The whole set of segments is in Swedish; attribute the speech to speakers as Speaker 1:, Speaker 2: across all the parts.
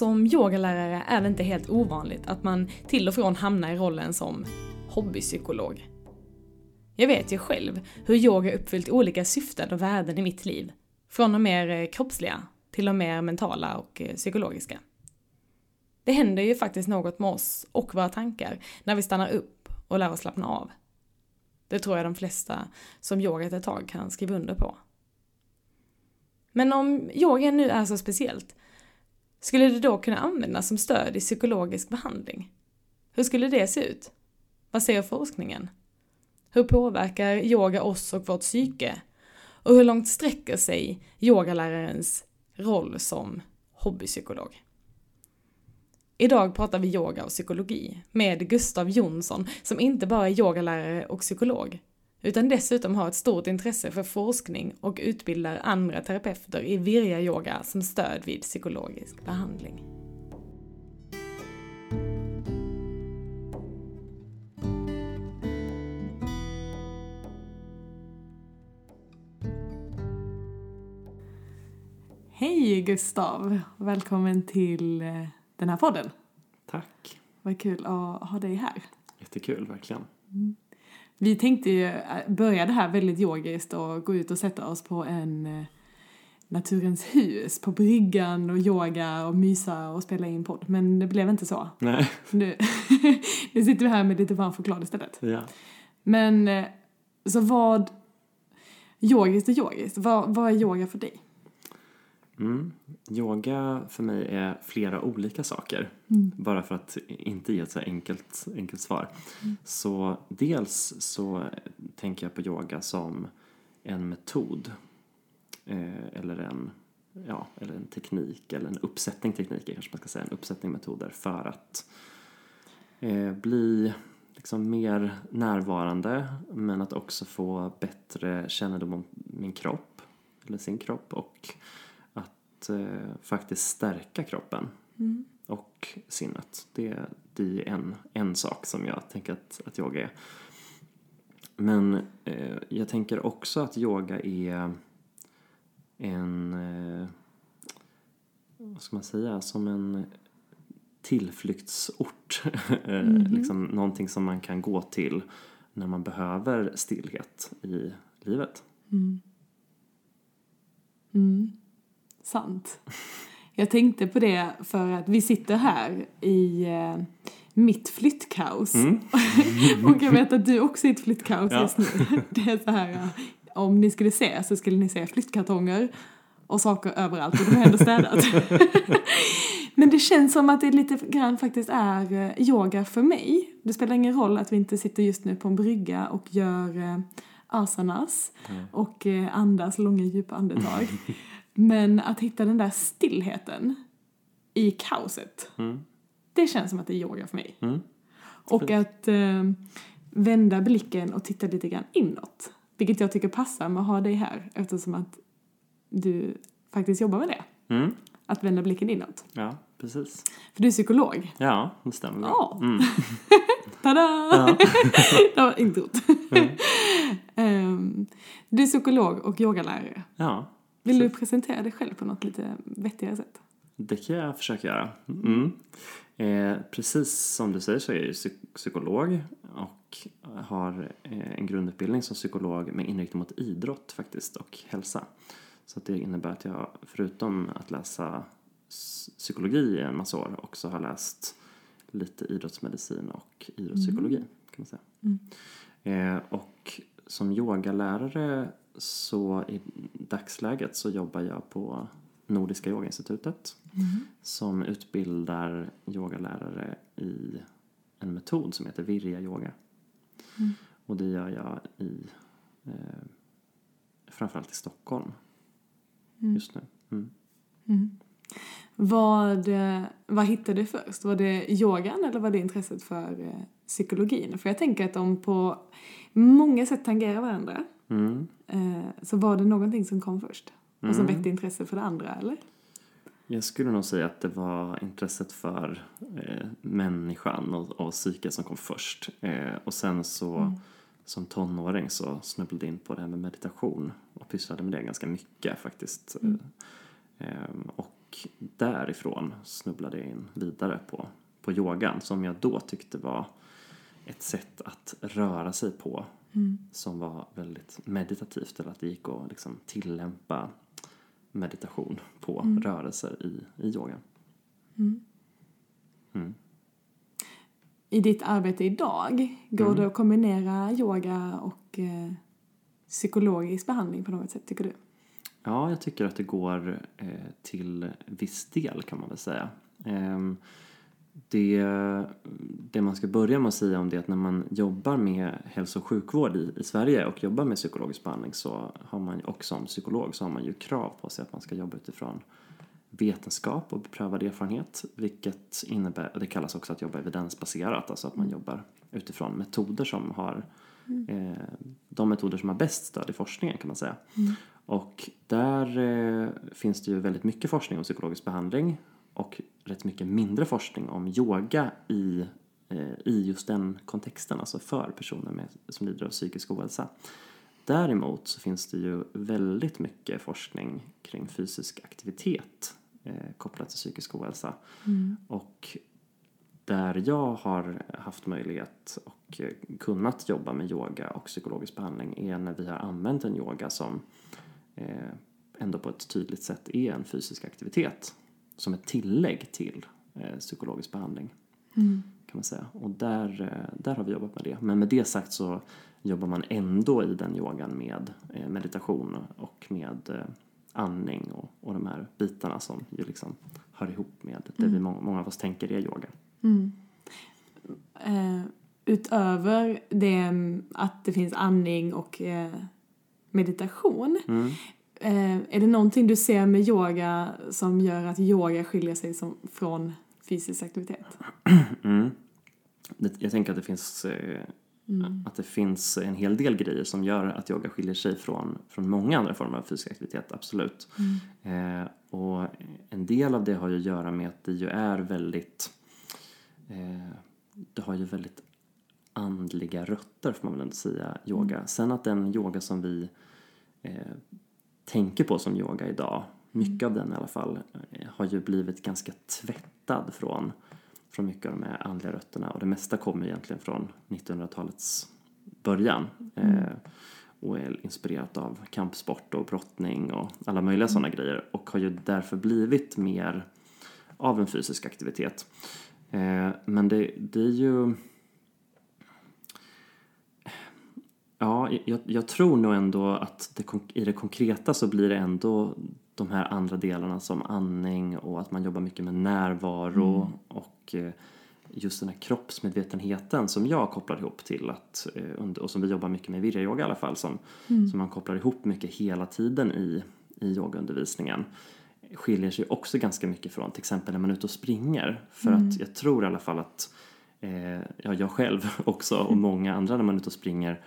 Speaker 1: Som yogalärare är det inte helt ovanligt att man till och från hamnar i rollen som hobbypsykolog. Jag vet ju själv hur yoga uppfyllt olika syften och värden i mitt liv. Från de mer eh, kroppsliga till de mer mentala och eh, psykologiska. Det händer ju faktiskt något med oss och våra tankar när vi stannar upp och lär oss slappna av. Det tror jag de flesta som yogat ett tag kan skriva under på. Men om yoga nu är så speciellt, skulle det då kunna användas som stöd i psykologisk behandling? Hur skulle det se ut? Vad säger forskningen? Hur påverkar yoga oss och vårt psyke? Och hur långt sträcker sig yogalärarens roll som hobbypsykolog? Idag pratar vi yoga och psykologi med Gustav Jonsson som inte bara är yogalärare och psykolog utan dessutom har ett stort intresse för forskning och utbildar andra terapeuter i virya-yoga som stöd vid psykologisk behandling. Hej Gustav! Välkommen till eh, den här podden.
Speaker 2: Tack.
Speaker 1: Vad kul att ha dig här.
Speaker 2: Jättekul, verkligen.
Speaker 1: Mm. Vi tänkte ju eh, börja det här väldigt yogiskt och gå ut och sätta oss på en eh, Naturens hus på bryggan och yoga och mysa och spela in podd. Men det blev inte så.
Speaker 2: Nej.
Speaker 1: Nu, nu sitter vi här med lite varm choklad istället.
Speaker 2: Ja.
Speaker 1: Men, eh, så vad... Yogiskt och yogiskt, vad, vad är yoga för dig?
Speaker 2: Mm. Yoga för mig är flera olika saker.
Speaker 1: Mm.
Speaker 2: Bara för att inte ge ett så enkelt, enkelt svar. Mm. Så dels så tänker jag på yoga som en metod. Eh, eller, en, ja, eller en teknik, eller en uppsättning tekniker kanske man ska säga. En uppsättning metoder för att eh, bli liksom mer närvarande men att också få bättre kännedom om min kropp, eller sin kropp och att eh, faktiskt stärka kroppen mm. och sinnet. Det, det är en, en sak som jag tänker att, att yoga är. Men eh, jag tänker också att yoga är en, eh, vad ska man säga, som en tillflyktsort. Mm liksom någonting som man kan gå till när man behöver stillhet i livet.
Speaker 1: Mm. Mm sant. Jag tänkte på det för att vi sitter här i eh, mitt flyttkaos. Mm. och jag vet att du också är i ett flyttkaos ja. just nu. Det är så här, om ni skulle se så skulle ni se flyttkartonger och saker överallt och de har ändå städat. Men det känns som att det lite grann faktiskt är eh, yoga för mig. Det spelar ingen roll att vi inte sitter just nu på en brygga och gör eh, asanas och andas långa djupa andetag. Men att hitta den där stillheten i kaoset, mm. det känns som att det är yoga för mig. Mm. Och att eh, vända blicken och titta lite grann inåt. Vilket jag tycker passar med att ha dig här eftersom att du faktiskt jobbar med det. Mm. Att vända blicken inåt.
Speaker 2: Ja, precis.
Speaker 1: För du är psykolog.
Speaker 2: Ja, det stämmer. Ja. Mm.
Speaker 1: Tada! Ja. det var introt. Mm. um, du är psykolog och yogalärare.
Speaker 2: Ja.
Speaker 1: Vill du presentera dig själv på något lite vettigare sätt?
Speaker 2: Det kan jag försöka göra. Mm. Eh, precis som du säger så är jag psyk psykolog och har eh, en grundutbildning som psykolog med inriktning mot idrott faktiskt och hälsa. Så det innebär att jag förutom att läsa psykologi i en massa år också har läst lite idrottsmedicin och idrottspsykologi mm. kan man säga. Mm. Eh, och som yogalärare så i dagsläget så jobbar jag på Nordiska yogainstitutet mm. som utbildar yogalärare i en metod som heter virya yoga. Mm. Och det gör jag i eh, framförallt i Stockholm mm. just nu. Mm.
Speaker 1: Mm. Vad, eh, vad hittade du först? Var det yogan eller var det intresset för eh, psykologin? För jag tänker att de på många sätt tangerar varandra. Mm. Eh, så var det någonting som kom först? Och som mm. väckte intresse för det andra, eller?
Speaker 2: Jag skulle nog säga att det var intresset för eh, människan och, och psyket som kom först. Eh, och sen så mm. som tonåring så snubblade jag in på det här med meditation och pysslade med det ganska mycket faktiskt. Mm. Eh, och och därifrån snubblade jag in vidare på, på yogan som jag då tyckte var ett sätt att röra sig på som var väldigt meditativt eller att det gick att liksom tillämpa meditation på rörelser i, i yogan. Mm.
Speaker 1: I ditt arbete idag, går det att kombinera yoga och eh, psykologisk behandling på något sätt, tycker du?
Speaker 2: Ja, jag tycker att det går eh, till viss del kan man väl säga. Ehm, det, det man ska börja med att säga om det är att när man jobbar med hälso och sjukvård i, i Sverige och jobbar med psykologisk behandling så har man och som psykolog så har man ju krav på sig att man ska jobba utifrån vetenskap och beprövad erfarenhet vilket innebär, det kallas också att jobba evidensbaserat, alltså att man jobbar utifrån metoder som har eh, de metoder som har bäst stöd i forskningen kan man säga. Och där eh, finns det ju väldigt mycket forskning om psykologisk behandling och rätt mycket mindre forskning om yoga i, eh, i just den kontexten, alltså för personer med, som lider av psykisk ohälsa. Däremot så finns det ju väldigt mycket forskning kring fysisk aktivitet eh, kopplat till psykisk ohälsa. Och där jag har haft möjlighet och kunnat jobba med yoga och psykologisk behandling är när vi har använt en yoga som eh, ändå på ett tydligt sätt är en fysisk aktivitet som ett tillägg till eh, psykologisk behandling. Kan man säga. Och där, eh, där har vi jobbat med det. Men med det sagt så jobbar man ändå i den yogan med eh, meditation och med eh, andning och, och de här bitarna som ju liksom hör ihop med det vi må- många av oss tänker är yoga.
Speaker 1: Eh, utöver det mm, att det finns andning och eh, meditation, eh, är det någonting du ser med yoga som gör att yoga skiljer sig som, från fysisk aktivitet?
Speaker 2: Mm. Det, jag tänker att det finns eh, att det finns en hel del grejer som gör att yoga skiljer sig från, från många andra former av fysisk aktivitet, absolut. Eh, och en del av det har ju att göra med att det ju är väldigt eh, det har ju väldigt andliga rötter får man väl ändå säga, yoga. Sen att den yoga som vi eh, tänker på som yoga idag, mycket av den i alla fall, eh, har ju blivit ganska tvättad från, från mycket av de här andliga rötterna. Och det mesta kommer egentligen från 1900-talets början eh, och är inspirerat av kampsport och brottning och alla möjliga sådana grejer. Och har ju därför blivit mer av en fysisk aktivitet. Eh, men det, det är ju... Ja, jag, jag tror nog ändå att det, i det konkreta så blir det ändå de här andra delarna som andning och att man jobbar mycket med närvaro och eh, just den här kroppsmedvetenheten som jag kopplar ihop till att, eh, och som vi jobbar mycket med i virya-yoga i alla fall, som, som man kopplar ihop mycket hela tiden i, i yogaundervisningen. Skiljer sig också ganska mycket från till exempel när man är ute och springer. För att jag tror i alla fall att eh, ja, jag själv också och många andra när man är ute och springer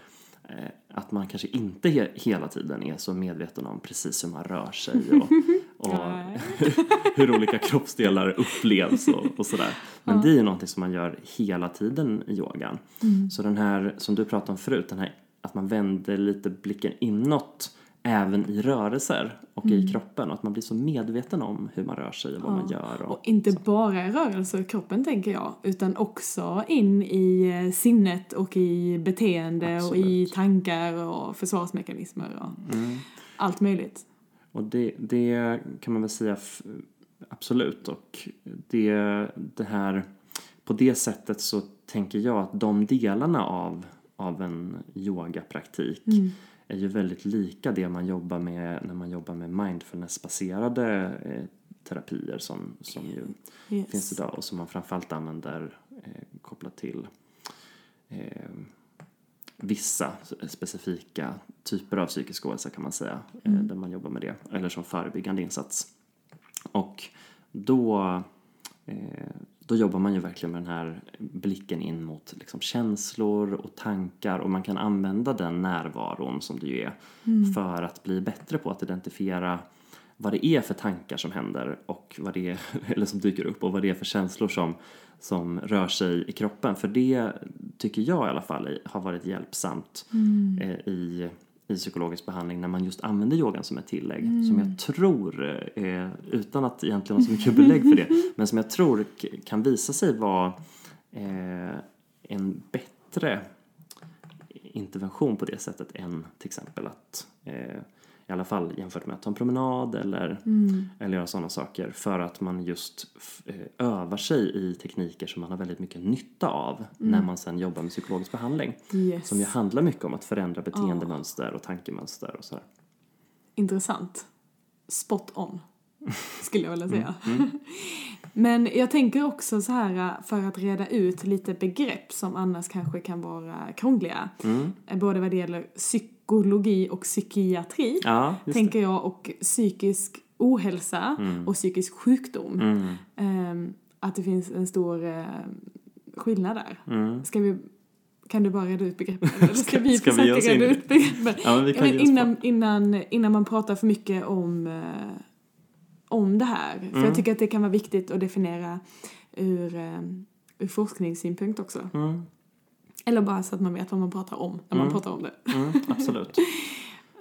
Speaker 2: att man kanske inte he hela tiden är så medveten om precis hur man rör sig och, och hur olika kroppsdelar upplevs och, och sådär. Men det är ju någonting som man gör hela tiden i yogan. Så den här, som du pratade om förut, den här att man vänder lite blicken inåt även i rörelser och i kroppen och att man blir så medveten om hur man rör sig och vad man gör. Och,
Speaker 1: Och inte bara i rörelse och kroppen tänker jag, utan också in i eh, sinnet och i beteende och i
Speaker 2: Absolut.
Speaker 1: tankar och försvarsmekanismer och allt möjligt.
Speaker 2: Och det, det kan man väl säga absolut. Och det, det här, på det sättet så tänker jag att de delarna av, av en yogapraktik är ju väldigt lika det man jobbar med när man jobbar med mindfulnessbaserade eh, terapier som, som ju
Speaker 1: Yes.
Speaker 2: finns idag och som man framförallt använder eh, kopplat till eh, vissa specifika typer av psykisk ohälsa kan man säga, eh, där man jobbar med det, eller som förebyggande insats. Och då, eh, då jobbar man ju verkligen med den här blicken in mot liksom känslor och tankar. Och man kan använda den närvaron som det ju är för att bli bättre på att identifiera vad det är för tankar som händer och vad det är, eller som dyker upp och vad det är för känslor som, som rör sig i kroppen. För det tycker jag i alla fall har varit hjälpsamt eh, i, i psykologisk behandling när man just använder yogan som ett tillägg som jag tror, eh, utan att egentligen ha så mycket belägg för det, men som jag tror kan visa sig vara eh, en bättre intervention på det sättet än till exempel att eh, i alla fall jämfört med att ta en promenad eller, eller göra sådana saker för att man just eh, övar sig i tekniker som man har väldigt mycket nytta av när man sen jobbar med psykologisk behandling.
Speaker 1: Yes.
Speaker 2: Som ju handlar mycket om att förändra beteendemönster och tankemönster och sådär.
Speaker 1: Intressant. Spot on, skulle jag vilja säga.
Speaker 2: Mm,
Speaker 1: Men jag tänker också så här för att reda ut lite begrepp som annars kanske kan vara krångliga.
Speaker 2: Mm.
Speaker 1: Både vad det gäller psykologi och psykiatri.
Speaker 2: Ja,
Speaker 1: tänker jag, och psykisk ohälsa och psykisk sjukdom.
Speaker 2: Mm.
Speaker 1: Ehm, att det finns en stor eh, skillnad där.
Speaker 2: Mm.
Speaker 1: Ska vi, kan du bara reda ut begreppen? Eller ska vi
Speaker 2: ska vi
Speaker 1: försöka
Speaker 2: in
Speaker 1: reda ut begreppen?
Speaker 2: Ja, men vi kan
Speaker 1: men innan, innan, innan man pratar för mycket om, eh, om det här. För
Speaker 2: Mm.
Speaker 1: jag tycker att det kan vara viktigt att definiera ur, eh, ur forskningssynpunkt också.
Speaker 2: Mm.
Speaker 1: Eller bara så att man vet vad man pratar om när man
Speaker 2: Mm.
Speaker 1: pratar om det.
Speaker 2: Mm, absolut.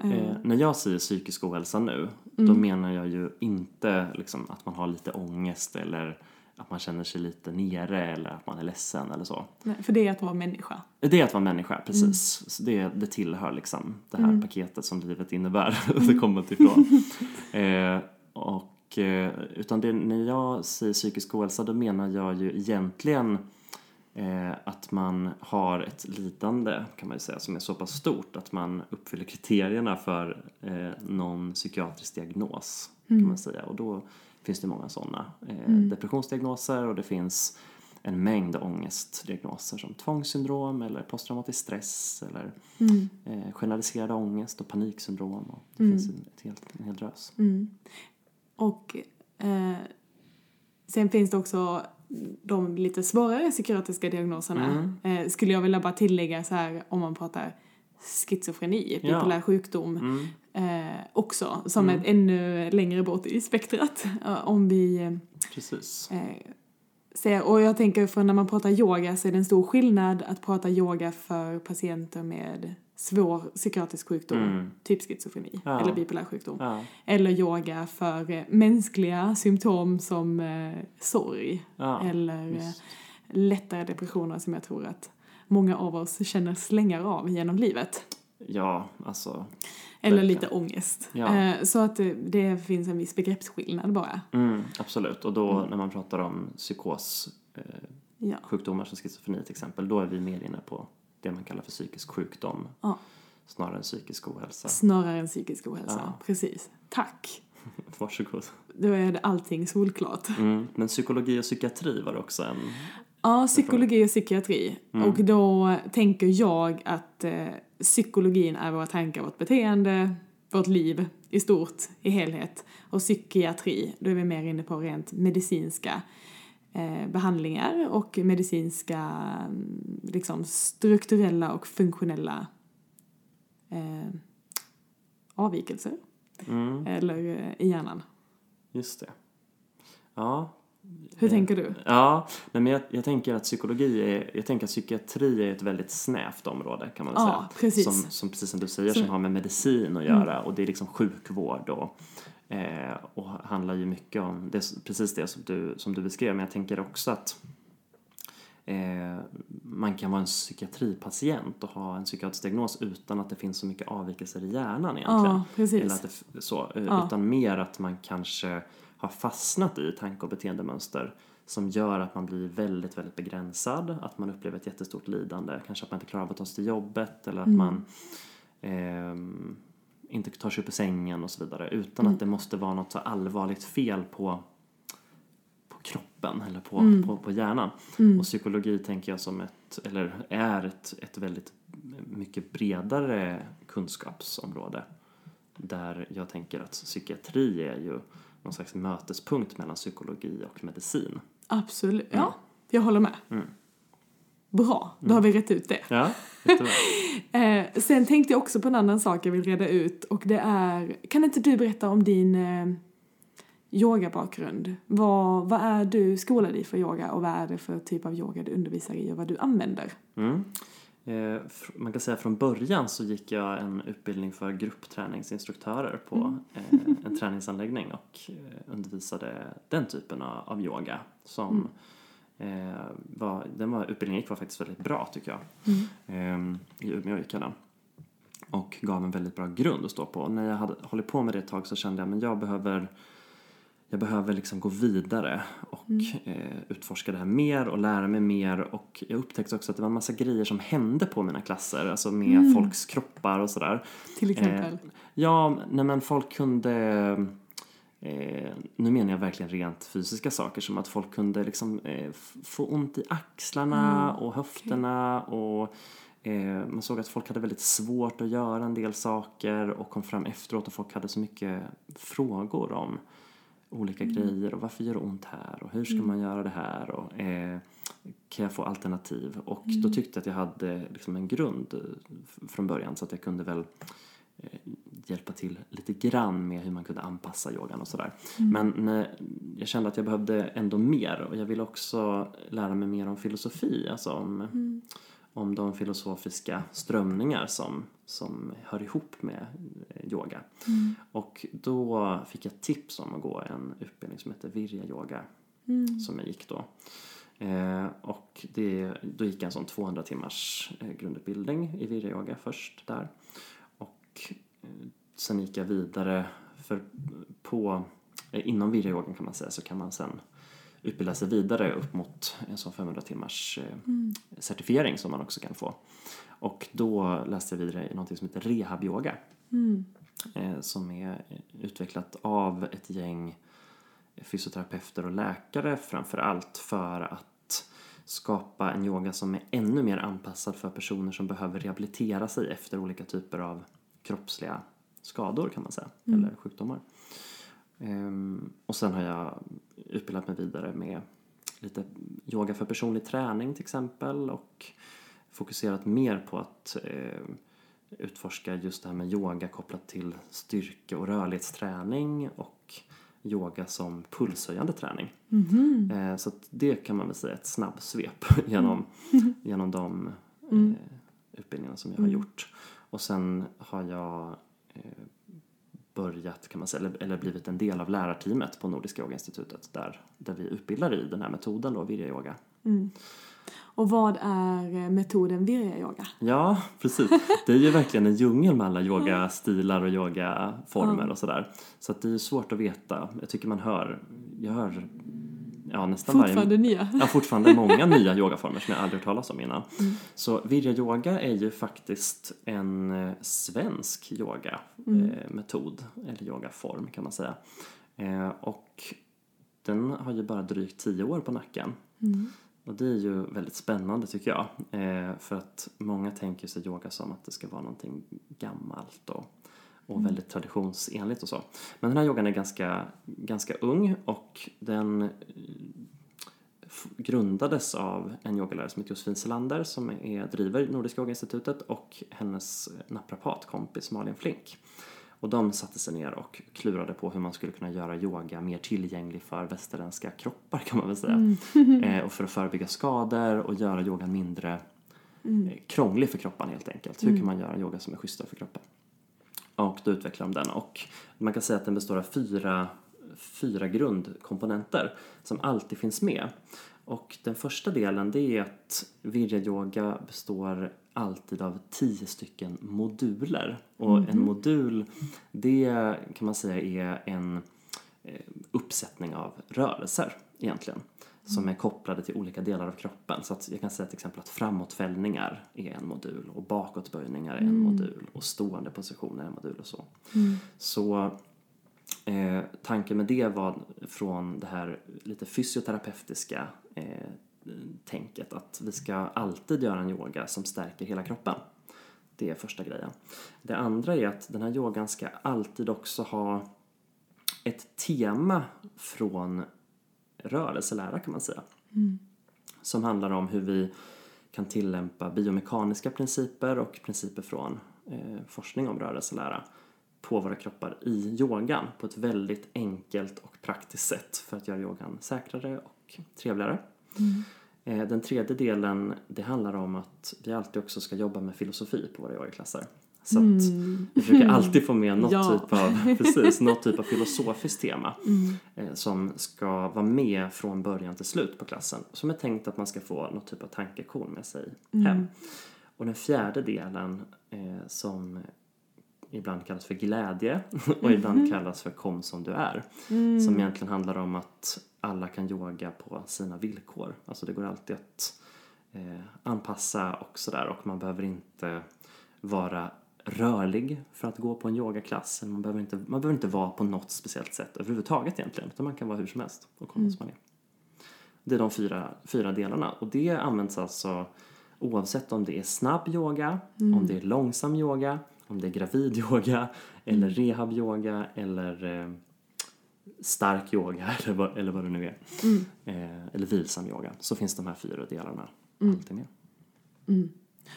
Speaker 2: Eh, när jag säger psykisk ohälsa nu, då menar jag ju inte liksom, att man har lite ångest eller att man känner sig lite nere eller att man är ledsen eller så.
Speaker 1: Nej, För det är att vara människa.
Speaker 2: Det är att vara människa, precis. Så det, det tillhör liksom det här paketet som livet innebär. det kommer ifrån. eh, och, eh, utan det, när jag säger psykisk ohälsa då menar jag ju egentligen eh, att man har ett lidande kan man ju säga som är så pass stort att man uppfyller kriterierna för eh, någon psykiatrisk diagnos kan man säga. Och då finns det många sådana eh, depressionsdiagnoser och det finns en mängd ångestdiagnoser som tvångssyndrom eller posttraumatisk stress eller eh, generaliserad ångest och paniksyndrom. Och det finns en, ett helt, en hel drös.
Speaker 1: Och eh, sen finns det också de lite svårare psykiatriska diagnoserna. Eh, skulle jag vilja bara tillägga så här om man pratar schizofreni,
Speaker 2: Ja.
Speaker 1: bipolär sjukdom eh, också, som ett ännu längre bort i spektrat. Eh, om vi
Speaker 2: Precis.
Speaker 1: eh, ser, och jag tänker för när man pratar yoga så är det en stor skillnad att prata yoga för patienter med svår psykiatrisk sjukdom,
Speaker 2: Mm.
Speaker 1: typ schizofreni
Speaker 2: Ja.
Speaker 1: eller bipolär sjukdom.
Speaker 2: Ja,
Speaker 1: Eller yoga för eh, mänskliga symptom som eh, sorg.
Speaker 2: Ja,
Speaker 1: eller eh, lättare depressioner som jag tror att många av oss känner slängar av genom livet.
Speaker 2: ja alltså.
Speaker 1: Eller
Speaker 2: Verkligen.
Speaker 1: lite ångest.
Speaker 2: Ja.
Speaker 1: Eh, så att eh, det finns en viss begreppsskillnad bara.
Speaker 2: Mm, absolut. Och då när man pratar om psykos eh, sjukdomar som schizofreni till exempel, då är vi mer inne på det man kallar för psykisk sjukdom
Speaker 1: Ja.
Speaker 2: snarare än psykisk ohälsa.
Speaker 1: Snarare än psykisk ohälsa.
Speaker 2: Ja.
Speaker 1: Precis. Tack.
Speaker 2: Varsågod.
Speaker 1: Då är det allting solklart.
Speaker 2: Mm. Men psykologi och psykiatri var också en...
Speaker 1: Ja, psykologi och psykiatri. Och då tänker jag att eh, psykologin är våra tankar, vårt beteende, vårt liv i stort, i helhet. Och psykiatri, då är vi mer inne på rent medicinska behandlingar och medicinska mm, liksom strukturella och funktionella eh, avvikelser.
Speaker 2: Mm,
Speaker 1: Eller eh, i hjärnan.
Speaker 2: just det. Ja,
Speaker 1: Hur tänker du?
Speaker 2: Ja, nej, men jag, jag tänker att psykologi är, jag tänker att psykiatri är ett väldigt snävt område kan man
Speaker 1: Ja,
Speaker 2: säga.
Speaker 1: precis.
Speaker 2: Som, som precis som du säger
Speaker 1: Som-
Speaker 2: som har med medicin att göra och det är liksom sjukvård och, eh, och handlar ju mycket om det, är precis det som du, som du beskrev men jag tänker också att eh, man kan vara en psykiatripatient och ha en psykiatrisk diagnos utan att det finns så mycket avvikelser i hjärnan egentligen.
Speaker 1: Ja.
Speaker 2: Eller att det, så, eh,
Speaker 1: Ja.
Speaker 2: Utan mer att man kanske har fastnat i tanke och beteendemönster som gör att man blir väldigt, väldigt begränsad, att man upplever ett jättestort lidande, kanske att man inte klarar av att ta sig till jobbet eller att
Speaker 1: Mm.
Speaker 2: man ehm, inte tar sig upp ur sängen och så vidare utan
Speaker 1: Mm.
Speaker 2: att det måste vara något så allvarligt fel på, på kroppen eller på,
Speaker 1: Mm.
Speaker 2: på, på hjärnan. Och psykologi tänker jag som ett, eller är ett, ett väldigt mycket bredare kunskapsområde där jag tänker att psykiatri är ju någon slags mötespunkt mellan psykologi och medicin.
Speaker 1: Absolut. Ja, jag håller med.
Speaker 2: Mm.
Speaker 1: Bra, då har vi rätt ut det.
Speaker 2: Ja.
Speaker 1: Eh, sen tänkte jag också på en annan sak jag vill reda ut och det är, kan inte du berätta om din eh, yogabakgrund? Vad, vad är du skolad i för yoga och vad är det för typ av yoga du undervisar i och vad du använder?
Speaker 2: Mm. Eh, man kan säga från början så gick jag en utbildning för gruppträningsinstruktörer på eh, en träningsanläggning och eh, undervisade den typen av, av yoga som eh, var, den var, utbildningen gick var faktiskt väldigt bra tycker jag. Eh, I Umeå gick jag den. Och gav en väldigt bra grund att stå på. Och när jag hade hållit på med det ett tag så kände jag men jag behöver jag behöver liksom gå vidare och eh, utforska det här mer och lära mig mer och jag upptäckte också att det var en massa grejer som hände på mina klasser, alltså med folks kroppar och sådär.
Speaker 1: Till exempel.
Speaker 2: Eh, ja, nej men folk kunde Eh, nu menar jag verkligen rent fysiska saker som att folk kunde liksom eh, få ont i axlarna och höfterna och eh, man såg att folk hade väldigt svårt att göra en del saker och kom fram efteråt och folk hade så mycket frågor om olika grejer och varför gör det ont här och hur ska man göra det här och eh, kan jag få alternativ? Och då tyckte jag att jag hade liksom en grund eh, från början så att jag kunde väl hjälpa till lite grann med hur man kunde anpassa yogan och sådär. Men när jag kände att jag behövde ändå mer och jag ville också lära mig mer om filosofi, alltså om, om de filosofiska strömningar som, som hör ihop med eh, yoga. Och då fick jag tips om att gå en utbildning som heter Virya yoga som jag gick då. Eh, och det, då gick jag en sån 200 timmars eh, grundutbildning i virya yoga först där. Och eh, sen gick jag vidare för på, eh, inom virya yogan kan man säga så kan man sen utbilda sig vidare upp mot en sån 500 timmars eh, certifiering som man också kan få. Och då läste jag vidare i någonting som heter rehab yoga. Eh, som är utvecklat av ett gäng fysioterapeuter och läkare framför allt för att skapa en yoga som är ännu mer anpassad för personer som behöver rehabilitera sig efter olika typer av kroppsliga skador kan man säga, eller sjukdomar. Ehm, och sen har jag utbildat mig vidare med lite yoga för personlig träning till exempel och fokuserat mer på att eh, utforska just det här med yoga kopplat till styrke och rörlighetsträning och yoga som pulshöjande träning. Eh, så att det kan man väl säga är ett snabbsvep genom, genom de eh, utbildningarna som jag har gjort. Och sen har jag eh, börjat, kan man säga, eller, eller blivit en del av lärarteamet på Nordiska yogainstitutet där, där vi utbildar i den här metoden då, virya yoga.
Speaker 1: Och vad är eh, metoden virya yoga?
Speaker 2: Ja, precis. Det är ju verkligen en djungel med alla yogastilar och yogaformer och sådär. Så att det är svårt att veta. Jag tycker man hör, jag hör ja, nästan
Speaker 1: Fortfarande
Speaker 2: varje...
Speaker 1: nya.
Speaker 2: Ja, fortfarande många nya yogaformer som jag aldrig hört talas om innan. Så virya yoga är ju faktiskt en eh, svensk yogametod, eller yogaform kan man säga. Eh, och den har ju bara drygt tio år på nacken. Och det är ju väldigt spännande tycker jag. Eh, för att många tänker sig yoga som att det ska vara någonting gammalt och, och väldigt traditionsenligt och så. Men den här yogan är ganska, ganska ung och den eh, grundades av en yogalärare som heter Josefin Selander som är, driver Nordiska yogainstitutet och hennes naprapatkompis Malin Flink. Och de satte sig ner och klurade på hur man skulle kunna göra yoga mer tillgänglig för västerländska kroppar kan man väl säga. eh, och för att förebygga skador och göra yogan mindre eh, krånglig för kroppen helt enkelt. Hur kan man göra yoga som är schysstare för kroppen? Och då utvecklar de den och man kan säga att den består av fyra, fyra grundkomponenter som alltid finns med. Och den första delen det är att yoga består alltid av tio stycken moduler. Och en modul det kan man säga är en eh, uppsättning av rörelser egentligen som är kopplade till olika delar av kroppen. Så att jag kan säga till exempel att framåtfällningar är en modul och bakåtböjningar är en modul och stående positioner är en modul och så. Så eh, tanken med det var från det här lite fysioterapeutiska eh, tänket att vi ska alltid göra en yoga som stärker hela kroppen. Det är första grejen. Det andra är att den här yogan ska alltid också ha ett tema från rörelselära kan man säga. Som handlar om hur vi kan tillämpa biomekaniska principer och principer från eh, forskning om rörelselära på våra kroppar i yogan på ett väldigt enkelt och praktiskt sätt för att göra yogan säkrare och trevligare. Eh, Den tredje delen, det handlar om att vi alltid också ska jobba med filosofi på våra yogaklasser. Så att vi försöker alltid få med något,
Speaker 1: Ja.
Speaker 2: typ av, precis, något typ av filosofiskt tema
Speaker 1: Mm.
Speaker 2: eh, som ska vara med från början till slut på klassen. Som är tänkt att man ska få något typ av tankekorn med sig hem. Och den fjärde delen eh, som ibland kallas för glädje och ibland kallas för kom som du är. Som egentligen handlar om att alla kan yoga på sina villkor. Alltså det går alltid att eh, anpassa och sådär och man behöver inte vara rörlig för att gå på en yogaklass. Man behöver, inte, man behöver inte vara på något speciellt sätt överhuvudtaget egentligen. Utan man kan vara hur som helst och komma som man är. Det är de fyra, fyra delarna och det används alltså oavsett om det är snabb yoga, om det är långsam yoga, om det är gravid yoga eller rehab yoga eller eh, stark yoga eller vad, eller vad det nu är. Eh, eller vilsam yoga. Så finns de här fyra delarna alltid med.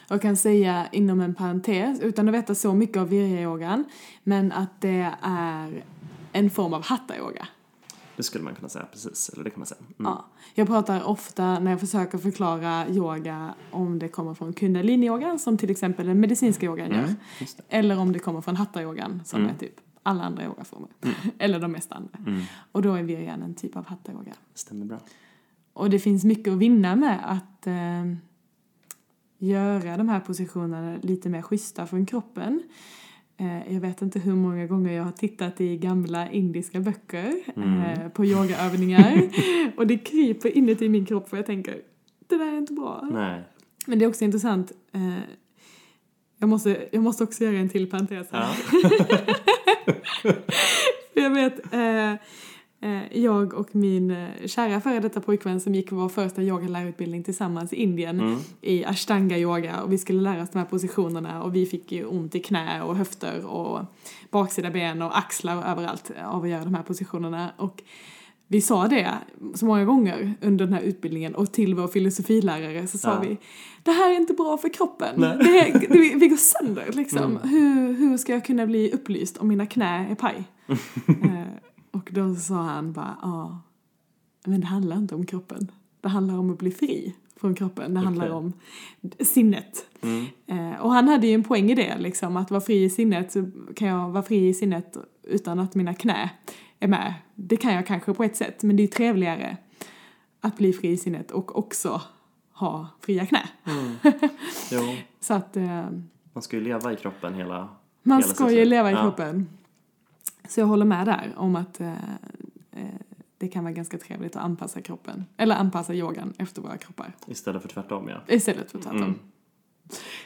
Speaker 1: Jag kan säga inom en parentes, utan att veta så mycket av virya-yogan, men att det är en form av hatta-yoga.
Speaker 2: Det skulle man kunna säga, precis. Eller det kan man säga. Mm.
Speaker 1: Ja. Jag pratar ofta när jag försöker förklara yoga om det kommer från kundalini-yogan, som till exempel den medicinska yogan gör.
Speaker 2: Mm.
Speaker 1: Eller om det kommer från hatta-yogan, som
Speaker 2: Mm.
Speaker 1: är typ alla andra yogaformer. Eller de mesta andra.
Speaker 2: Mm.
Speaker 1: Och då är viryan en typ av hatta-yoga.
Speaker 2: Stämmer bra.
Speaker 1: Och det finns mycket att vinna med att eh, göra de här positionerna lite mer schyssta från kroppen. Eh, jag vet inte hur många gånger jag har tittat i gamla indiska böcker eh, på yogaövningar och det kryper inuti min kropp för jag tänker det där är inte bra.
Speaker 2: Nej.
Speaker 1: Men det är också intressant. Eh, jag, måste, jag måste också göra en till parentes här.
Speaker 2: Ja.
Speaker 1: Jag vet, eh, jag och min eh, kära före detta pojkvän som gick vår första yogalärarutbildning tillsammans i Indien
Speaker 2: Mm.
Speaker 1: i ashtanga yoga och vi skulle lära oss de här positionerna och vi fick ju ont i knä och höfter och baksida ben och axlar och överallt av att göra de här positionerna och vi sa det så många gånger under den här utbildningen och till vår filosofilärare så sa
Speaker 2: Ja.
Speaker 1: vi det här är inte bra för kroppen.
Speaker 2: Nej.
Speaker 1: Det är, det, vi går sönder liksom.
Speaker 2: Mm.
Speaker 1: Hur, hur ska jag kunna bli upplyst om mina knä är paj? och då sa han bara, ja, men det handlar inte om kroppen. Det handlar om att bli fri från kroppen. Det handlar om sinnet.
Speaker 2: Mm.
Speaker 1: Eh, och han hade ju en poäng i det, liksom, att vara fri i sinnet så kan jag vara fri i sinnet utan att mina knä är med. Det kan jag kanske på ett sätt, men det är ju trevligare att bli fri i sinnet och också ha fria knä.
Speaker 2: Mm.
Speaker 1: Så att eh,
Speaker 2: man ska ju leva i kroppen hela
Speaker 1: man
Speaker 2: hela
Speaker 1: ska ju leva i
Speaker 2: Ja.
Speaker 1: kroppen. Så jag håller med där om att eh, eh, det kan vara ganska trevligt att anpassa kroppen, eller anpassa yogan efter våra kroppar.
Speaker 2: Istället för tvärtom, ja.
Speaker 1: Istället för tvärtom.
Speaker 2: Mm.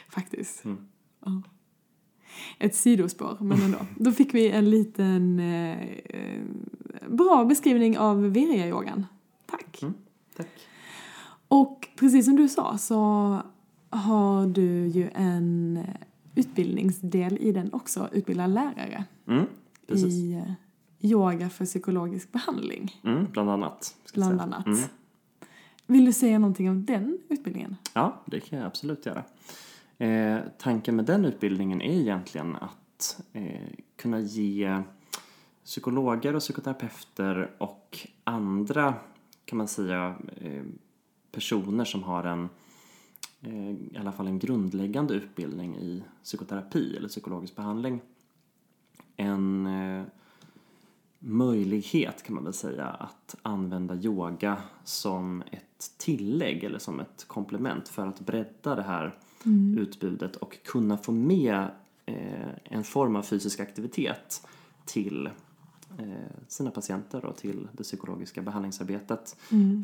Speaker 1: Faktiskt.
Speaker 2: Mm.
Speaker 1: Ja. Ett sidospår, men ändå. Då fick vi en liten eh, eh, bra beskrivning av virya-yogan. Tack.
Speaker 2: Mm. Tack.
Speaker 1: Och precis som du sa så har du ju en utbildningsdel i den också, utbilda lärare
Speaker 2: Mm. Precis.
Speaker 1: i eh, yoga för psykologisk behandling,
Speaker 2: Mm. Bland annat.
Speaker 1: bland annat.
Speaker 2: Mm.
Speaker 1: Vill du säga någonting om den utbildningen?
Speaker 2: Ja, det kan jag absolut göra. Eh, tanken med den utbildningen är egentligen att eh, kunna ge psykologer och psykoterapeuter och andra, kan man säga, eh, personer som har en eh, i alla fall en grundläggande utbildning i psykoterapi eller psykologisk behandling en eh, möjlighet kan man väl säga att använda yoga som ett tillägg eller som ett komplement för att bredda det här utbudet och kunna få med eh, en form av fysisk aktivitet till sina patienter och till det psykologiska behandlingsarbetet.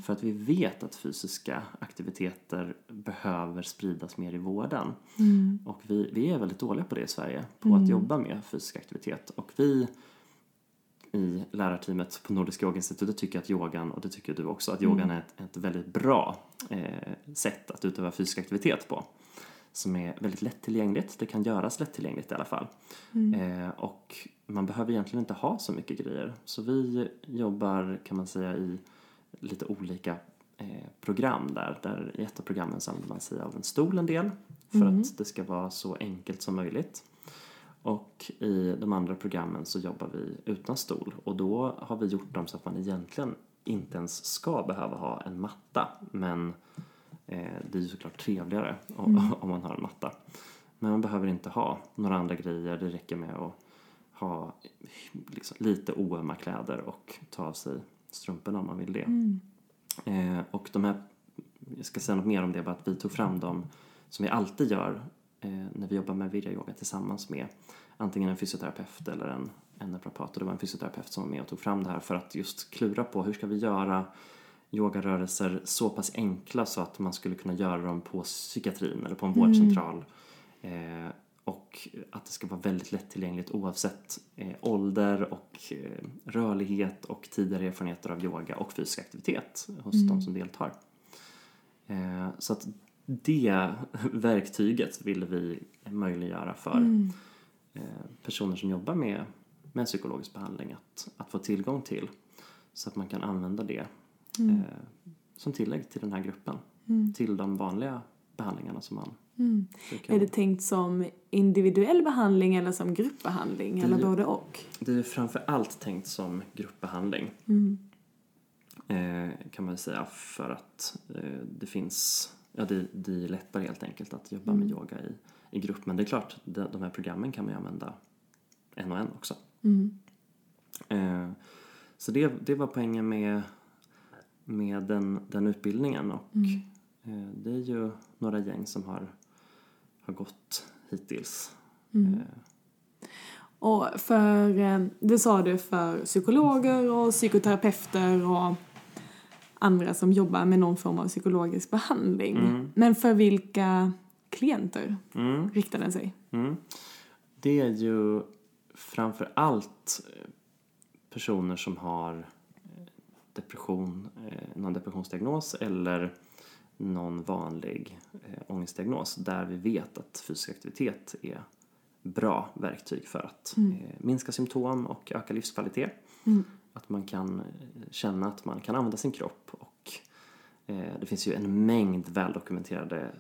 Speaker 2: För att vi vet att fysiska aktiviteter behöver spridas mer i vården. Och vi, vi är väldigt dåliga på det i Sverige, på att jobba med fysisk aktivitet. Och vi i lärarteamet på Nordiska yogainstitutet tycker att yogan, och det tycker du också, att yogan är ett, ett väldigt bra eh, sätt att utöva fysisk aktivitet på. Som är väldigt lättillgängligt, det kan göras lättillgängligt i alla fall. Eh, och man behöver egentligen inte ha så mycket grejer. Så vi jobbar, kan man säga, i lite olika eh, program där. Där i ett av programmen så använder man sig av en stol en del för att det ska vara så enkelt som möjligt. Och i de andra programmen så jobbar vi utan stol och då har vi gjort dem så att man egentligen inte ens ska behöva ha en matta men det är ju såklart trevligare
Speaker 1: Mm.
Speaker 2: om man har en matta. Men man behöver inte ha några andra grejer. Det räcker med att ha liksom, lite oömma kläder och ta av sig strumporna om man vill det.
Speaker 1: Mm.
Speaker 2: Eh, och de här, jag ska säga något mer om det, bara att vi tog fram dem som vi alltid gör eh, när vi jobbar med virya tillsammans med antingen en fysioterapeut eller en, en naprapat. Och det var en fysioterapeut som var med och tog fram det här för att just klura på hur ska vi göra yogarörelser så pass enkla så att man skulle kunna göra dem på psykiatrin eller på en vårdcentral. Eh, och att det ska vara väldigt lättillgängligt oavsett eh, ålder och eh, rörlighet och tidigare erfarenheter av yoga och fysisk aktivitet hos de som deltar. Eh, så att det verktyget ville vi möjliggöra för
Speaker 1: Mm.
Speaker 2: eh, personer som jobbar med, med psykologisk behandling att, att få tillgång till. Så att man kan använda det
Speaker 1: Mm.
Speaker 2: eh, som tillägg till den här gruppen.
Speaker 1: Mm.
Speaker 2: Till de vanliga behandlingarna som man
Speaker 1: Mm. Är det tänkt som individuell behandling eller som gruppbehandling eller
Speaker 2: Det-
Speaker 1: både och?
Speaker 2: Det är framför allt tänkt som gruppbehandling
Speaker 1: Mm.
Speaker 2: eh, kan man säga för att eh, det finns, ja det, det är lättare helt enkelt att jobba med yoga i, i grupp. Men det är klart, de, de här programmen kan man ju använda en och en också.
Speaker 1: Mm.
Speaker 2: Eh, så det, det var poängen med, med den, den utbildningen och
Speaker 1: Mm.
Speaker 2: eh, det är ju några gäng som har, har gått hittills.
Speaker 1: Mm.
Speaker 2: Eh,
Speaker 1: Och för, eh, det sa du, för psykologer och psykoterapeuter och andra som jobbar med någon form av psykologisk behandling.
Speaker 2: Mm.
Speaker 1: Men för vilka klienter
Speaker 2: mm.
Speaker 1: riktar den sig?
Speaker 2: Mm. Det är ju framför allt personer som har depression, eh, någon depressionsdiagnos eller någon vanlig eh, ångestdiagnos där vi vet att fysisk aktivitet är bra verktyg för att eh, minska symptom och öka livskvalitet.
Speaker 1: Mm.
Speaker 2: Att man kan eh, känna att man kan använda sin kropp och eh, det finns ju en mängd väldokumenterade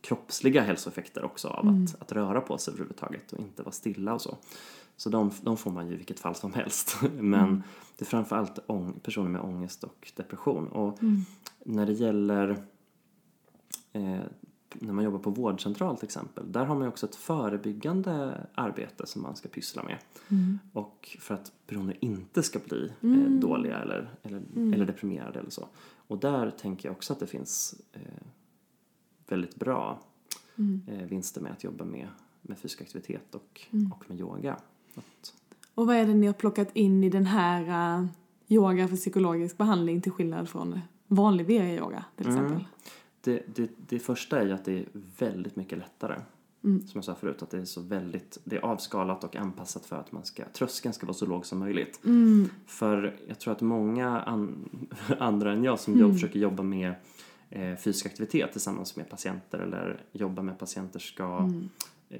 Speaker 2: kroppsliga hälsoeffekter också av att, att röra på sig överhuvudtaget och inte vara stilla och så. Så de, de får man ju i vilket fall som helst. Men det är framförallt ång, personer med ångest och depression. Och när det gäller eh, när man jobbar på vårdcentral till exempel, där har man ju också ett förebyggande arbete som man ska pyssla med. Och för att personer inte ska bli eh, dåliga eller, eller, eller deprimerade eller så. Och där tänker jag också att det finns eh, väldigt bra eh, vinster med att jobba med, med fysisk aktivitet och, och med yoga. Att,
Speaker 1: Och vad är det ni har plockat in i den här uh, yoga för psykologisk behandling till skillnad från vanlig VR-yoga till
Speaker 2: Mm.
Speaker 1: exempel?
Speaker 2: det, det, det första är ju att det är väldigt mycket lättare. Som jag sa förut, att det är så väldigt, det är avskalat och anpassat för att man ska, tröskeln ska vara så låg som möjligt. För jag tror att många an, andra än jag som jobb, försöker jobba med eh, fysisk aktivitet tillsammans med patienter eller jobba med patienter ska eh,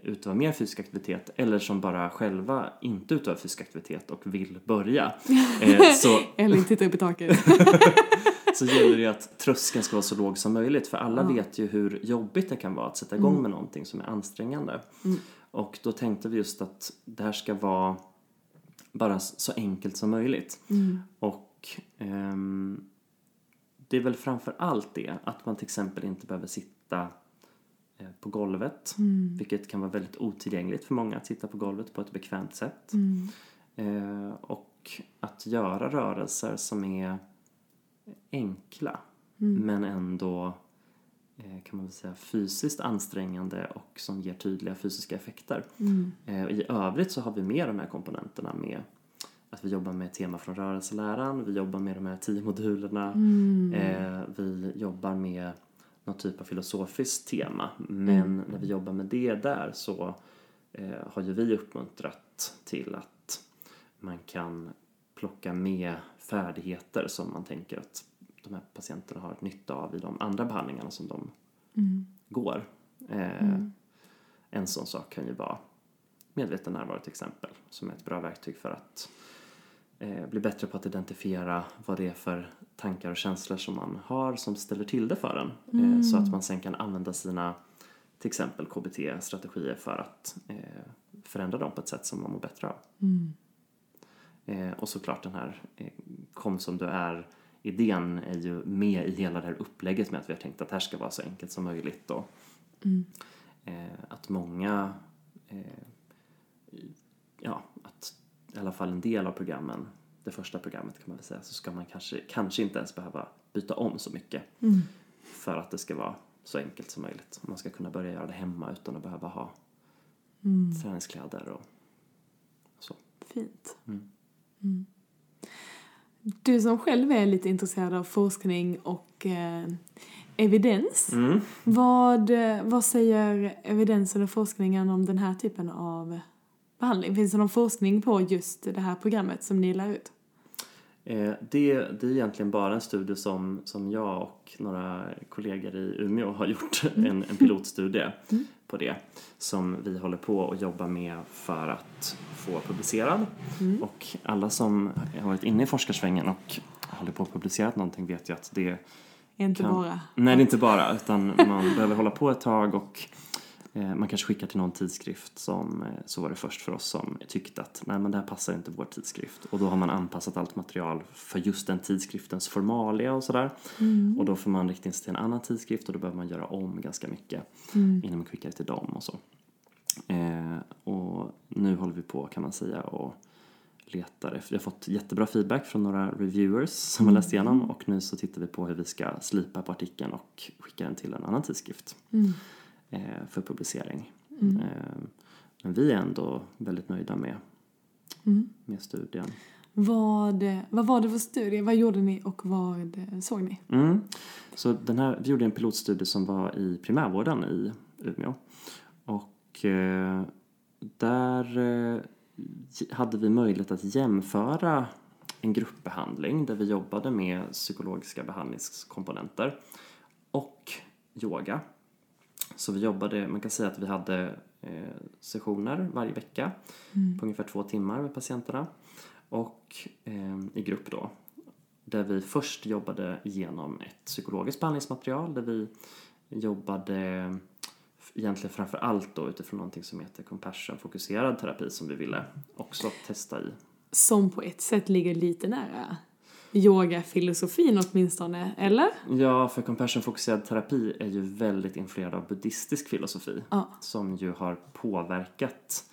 Speaker 2: utöva mer fysisk aktivitet eller som bara själva inte utövar fysisk aktivitet och vill börja. Eh, så,
Speaker 1: Eller titta upp i taket.
Speaker 2: så gäller det att tröskeln ska vara så låg som möjligt för alla vet ju hur jobbigt det kan vara att sätta igång med någonting som är ansträngande. Och då tänkte vi just att det här ska vara bara så enkelt som möjligt. Och ehm, det är väl framför allt det att man till exempel inte behöver sitta på golvet, vilket kan vara väldigt otillgängligt för många att sitta på golvet på ett bekvämt sätt. Eh, och att göra rörelser som är enkla men ändå eh, kan man väl säga fysiskt ansträngande och som ger tydliga fysiska effekter. Eh, I övrigt så har vi med de här komponenterna med att vi jobbar med tema från rörelseläran, vi jobbar med de här tio modulerna, eh, vi jobbar med någon typ av filosofiskt tema. Men när vi jobbar med det där så eh, har ju vi uppmuntrat till att man kan plocka med färdigheter som man tänker att de här patienterna har nytta av i de andra behandlingarna som de går. Eh, En sån sak kan ju vara medveten närvaro till exempel, som är ett bra verktyg för att eh, bli bättre på att identifiera vad det är för tankar och känslor som man har som ställer till det för en. Eh, så att man sen kan använda sina till exempel KBT-strategier för att eh, förändra dem på ett sätt som man mår bättre av. Eh, och såklart den här eh, kom som du är idén är ju med i hela det här upplägget med att vi har tänkt att det här ska vara så enkelt som möjligt och eh, att många, eh, ja, att i alla fall en del av programmen, det första programmet kan man väl säga, så ska man kanske, kanske inte ens behöva byta om så mycket för att det ska vara så enkelt som möjligt. Man ska kunna börja göra det hemma utan att behöva ha träningskläder och så.
Speaker 1: Fint. Mm. Du som själv är lite intresserad av forskning och eh, evidens.
Speaker 2: Mm.
Speaker 1: Vad, eh, vad säger evidensen och forskningen om den här typen av behandling? Finns det någon forskning på just det här programmet som ni lär ut?
Speaker 2: Eh, det, det är egentligen bara en studie som, som jag och några kollegor i Umeå har gjort, en, en pilotstudie på det som vi håller på att jobba med för att få publicerad. Och alla som har varit inne i forskarsvängen och håller på att publicera någonting vet ju att det
Speaker 1: Inte
Speaker 2: kan-
Speaker 1: bara.
Speaker 2: Nej, det är inte bara, utan man behöver hålla på ett tag och man kanske skickar till någon tidskrift som, eh, så var det först för oss som tyckte att nej men det här passar inte vår tidskrift. Och då har man anpassat allt material för just den tidskriftens formalia och sådär. Och då får man rikta in sig till en annan tidskrift och då behöver man göra om ganska mycket innan man skickar det till dem och så. Eh, och nu håller vi på kan man säga och letar efter, vi har fått jättebra feedback från några reviewers som har läst igenom och nu så tittar vi på hur vi ska slipa på artikeln och skicka den till en annan tidskrift eh, för publicering. Eh, men vi är ändå väldigt nöjda med, med studien.
Speaker 1: Vad, vad var det för studie? Vad gjorde ni och vad såg ni?
Speaker 2: Mm. Så den här, vi gjorde en pilotstudie som var i primärvården i Umeå. Och eh, där eh, hade vi möjlighet att jämföra en gruppbehandling där vi jobbade med psykologiska behandlingskomponenter och yoga. Så vi jobbade, man kan säga att vi hade eh, sessioner varje vecka på ungefär två timmar med patienterna och eh, i grupp då där vi först jobbade igenom ett psykologiskt behandlingsmaterial där vi jobbade egentligen framför allt då utifrån någonting som heter compassion-fokuserad terapi som vi ville också testa i.
Speaker 1: Som på ett sätt ligger lite nära yogafilosofin åtminstone, eller?
Speaker 2: Ja, för compassion-fokuserad terapi är ju väldigt influerad av buddhistisk filosofi
Speaker 1: Ja.
Speaker 2: som ju har påverkat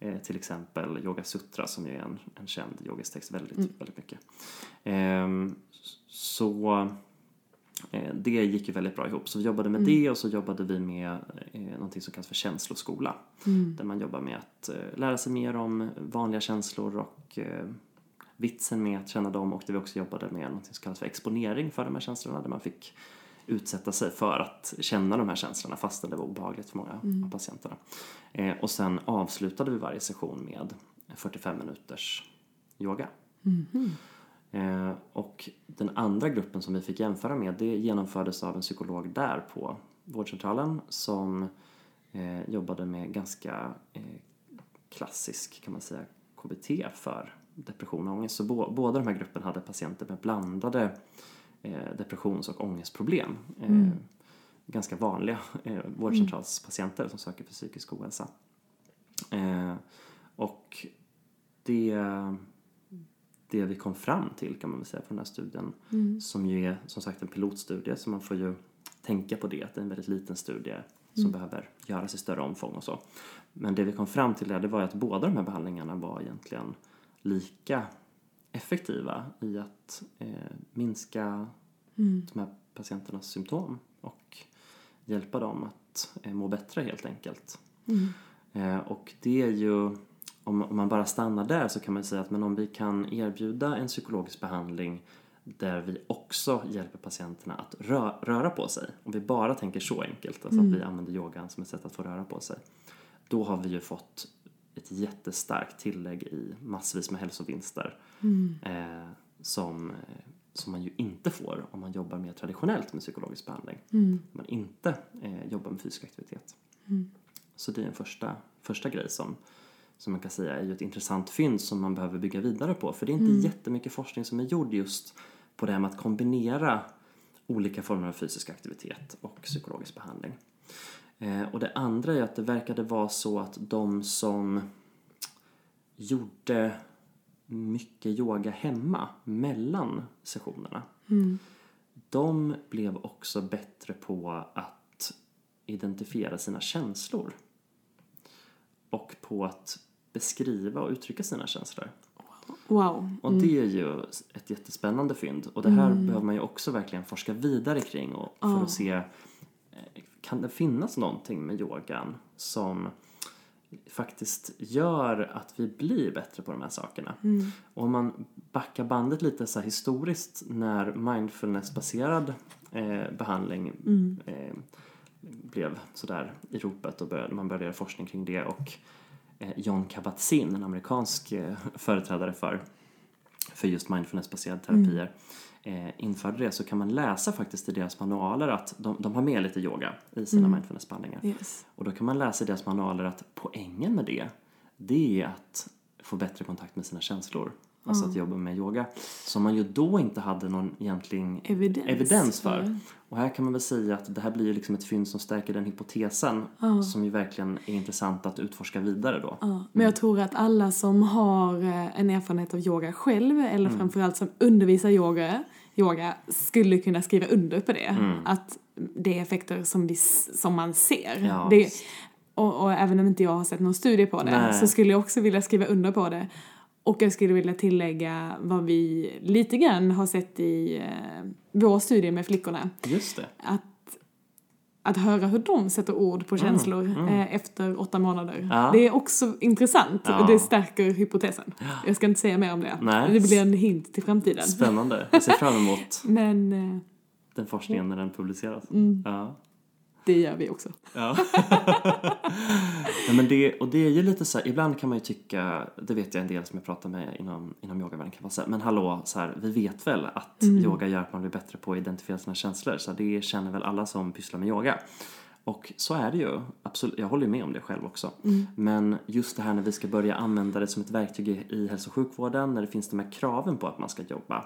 Speaker 2: eh, till exempel Yoga Sutra som ju är en, en känd yogisk text väldigt, väldigt mycket. Ehm, så eh, det gick ju väldigt bra ihop. Så vi jobbade med det och så jobbade vi med eh, någonting som kallas för känsloskola. Där man jobbar med att eh, lära sig mer om vanliga känslor och eh, vitsen med att känna dem och där vi också jobbade med någonting som kallas för exponering för de här känslorna där man fick utsätta sig för att känna de här känslorna fastän det var obehagligt för många av patienterna. Eh, och sen avslutade vi varje session med 45 minuters yoga. Eh, och den andra gruppen som vi fick jämföra med det genomfördes av en psykolog där på vårdcentralen som eh, jobbade med ganska eh, klassisk kan man säga KBT för depression och ångest. Så bå- båda de här grupperna hade patienter med blandade eh, depressions och ångestproblem. Eh, Ganska vanliga eh, vårdcentralspatienter som söker för psykisk ohälsa. Eh, och det, det vi kom fram till kan man väl säga från den här studien som ju är som sagt en pilotstudie så man får ju tänka på det att det är en väldigt liten studie som behöver göras i större omfång och så. Men det vi kom fram till där, det var ju att båda de här behandlingarna var egentligen lika effektiva i att eh, minska de här patienternas symptom och hjälpa dem att eh, må bättre helt enkelt. Eh, och det är ju, om, om man bara stannar där så kan man säga att men om vi kan erbjuda en psykologisk behandling där vi också hjälper patienterna att rö, röra på sig. Om vi bara tänker så enkelt, alltså att vi använder yogan som ett sätt att få röra på sig. Då har vi ju fått ett jättestarkt tillägg i massvis med hälsovinster eh, som, eh, som man ju inte får om man jobbar mer traditionellt med psykologisk behandling. Om man inte eh, jobbar med fysisk aktivitet. Så det är en första, första grej som, som man kan säga är ju ett intressant fynd som man behöver bygga vidare på. För det är inte jättemycket forskning som är gjord just på det här med att kombinera olika former av fysisk aktivitet och psykologisk behandling. Eh, och det andra är att det verkade vara så att de som gjorde mycket yoga hemma mellan sessionerna. De blev också bättre på att identifiera sina känslor. Och på att beskriva och uttrycka sina känslor.
Speaker 1: Wow.
Speaker 2: Och det är ju ett jättespännande fynd. Och det här behöver man ju också verkligen forska vidare kring och för att se, eh, kan det finnas någonting med yogan som faktiskt gör att vi blir bättre på de här sakerna. Och om man backar bandet lite så historiskt när mindfulnessbaserad eh, behandling eh, blev sådär i ropet och började, man började göra forskning kring det och eh, John Kabat-Zinn, en amerikansk eh, företrädare för, för just mindfulnessbaserade terapier, eh, införde det så kan man läsa faktiskt i deras manualer att de, de har med lite yoga i sina mindfulnessbehandlingar.
Speaker 1: Yes.
Speaker 2: Och då kan man läsa i deras manualer att poängen med det, det är att få bättre kontakt med sina känslor. Alltså att jobba med yoga. Som man ju då inte hade någon egentlig
Speaker 1: Evidens.
Speaker 2: evidens för.
Speaker 1: för.
Speaker 2: Och här kan man väl säga att det här blir ju liksom ett fynd som stärker den hypotesen som ju verkligen är intressant att utforska vidare då.
Speaker 1: Men jag tror att alla som har eh, en erfarenhet av yoga själv eller
Speaker 2: Mm.
Speaker 1: framförallt som undervisar yoga, yoga skulle kunna skriva under på det. Att det är effekter som, vi, som man ser.
Speaker 2: Ja.
Speaker 1: Det, och, och även om inte jag har sett någon studie på det
Speaker 2: Nej.
Speaker 1: så skulle jag också vilja skriva under på det. Och jag skulle vilja tillägga vad vi lite grann har sett i eh, vår studie med flickorna.
Speaker 2: Just det.
Speaker 1: Att, att höra hur de sätter ord på känslor Eh, efter åtta månader.
Speaker 2: Mm, Ja.
Speaker 1: Det är också intressant
Speaker 2: Ja.
Speaker 1: och det stärker hypotesen. Jag ska inte säga mer om det.
Speaker 2: Nej.
Speaker 1: Det blir en hint till framtiden.
Speaker 2: Spännande. Jag ser fram emot
Speaker 1: Men eh,
Speaker 2: den forskningen när den publiceras.
Speaker 1: Mm.
Speaker 2: Ja.
Speaker 1: Det gör vi också.
Speaker 2: Ja. Nej, men det, och det är ju lite så här, ibland kan man ju tycka, det vet jag en del som jag pratar med inom, inom yogavärlden kan vara så här, men hallå, så här, vi vet väl att yoga gör att man blir bättre på att identifiera sina känslor, så det känner väl alla som pysslar med yoga. Och så är det ju, absolut, jag håller med om det själv också. Men just det här när vi ska börja använda det som ett verktyg i, i hälso och sjukvården, när det finns de här kraven på att man ska jobba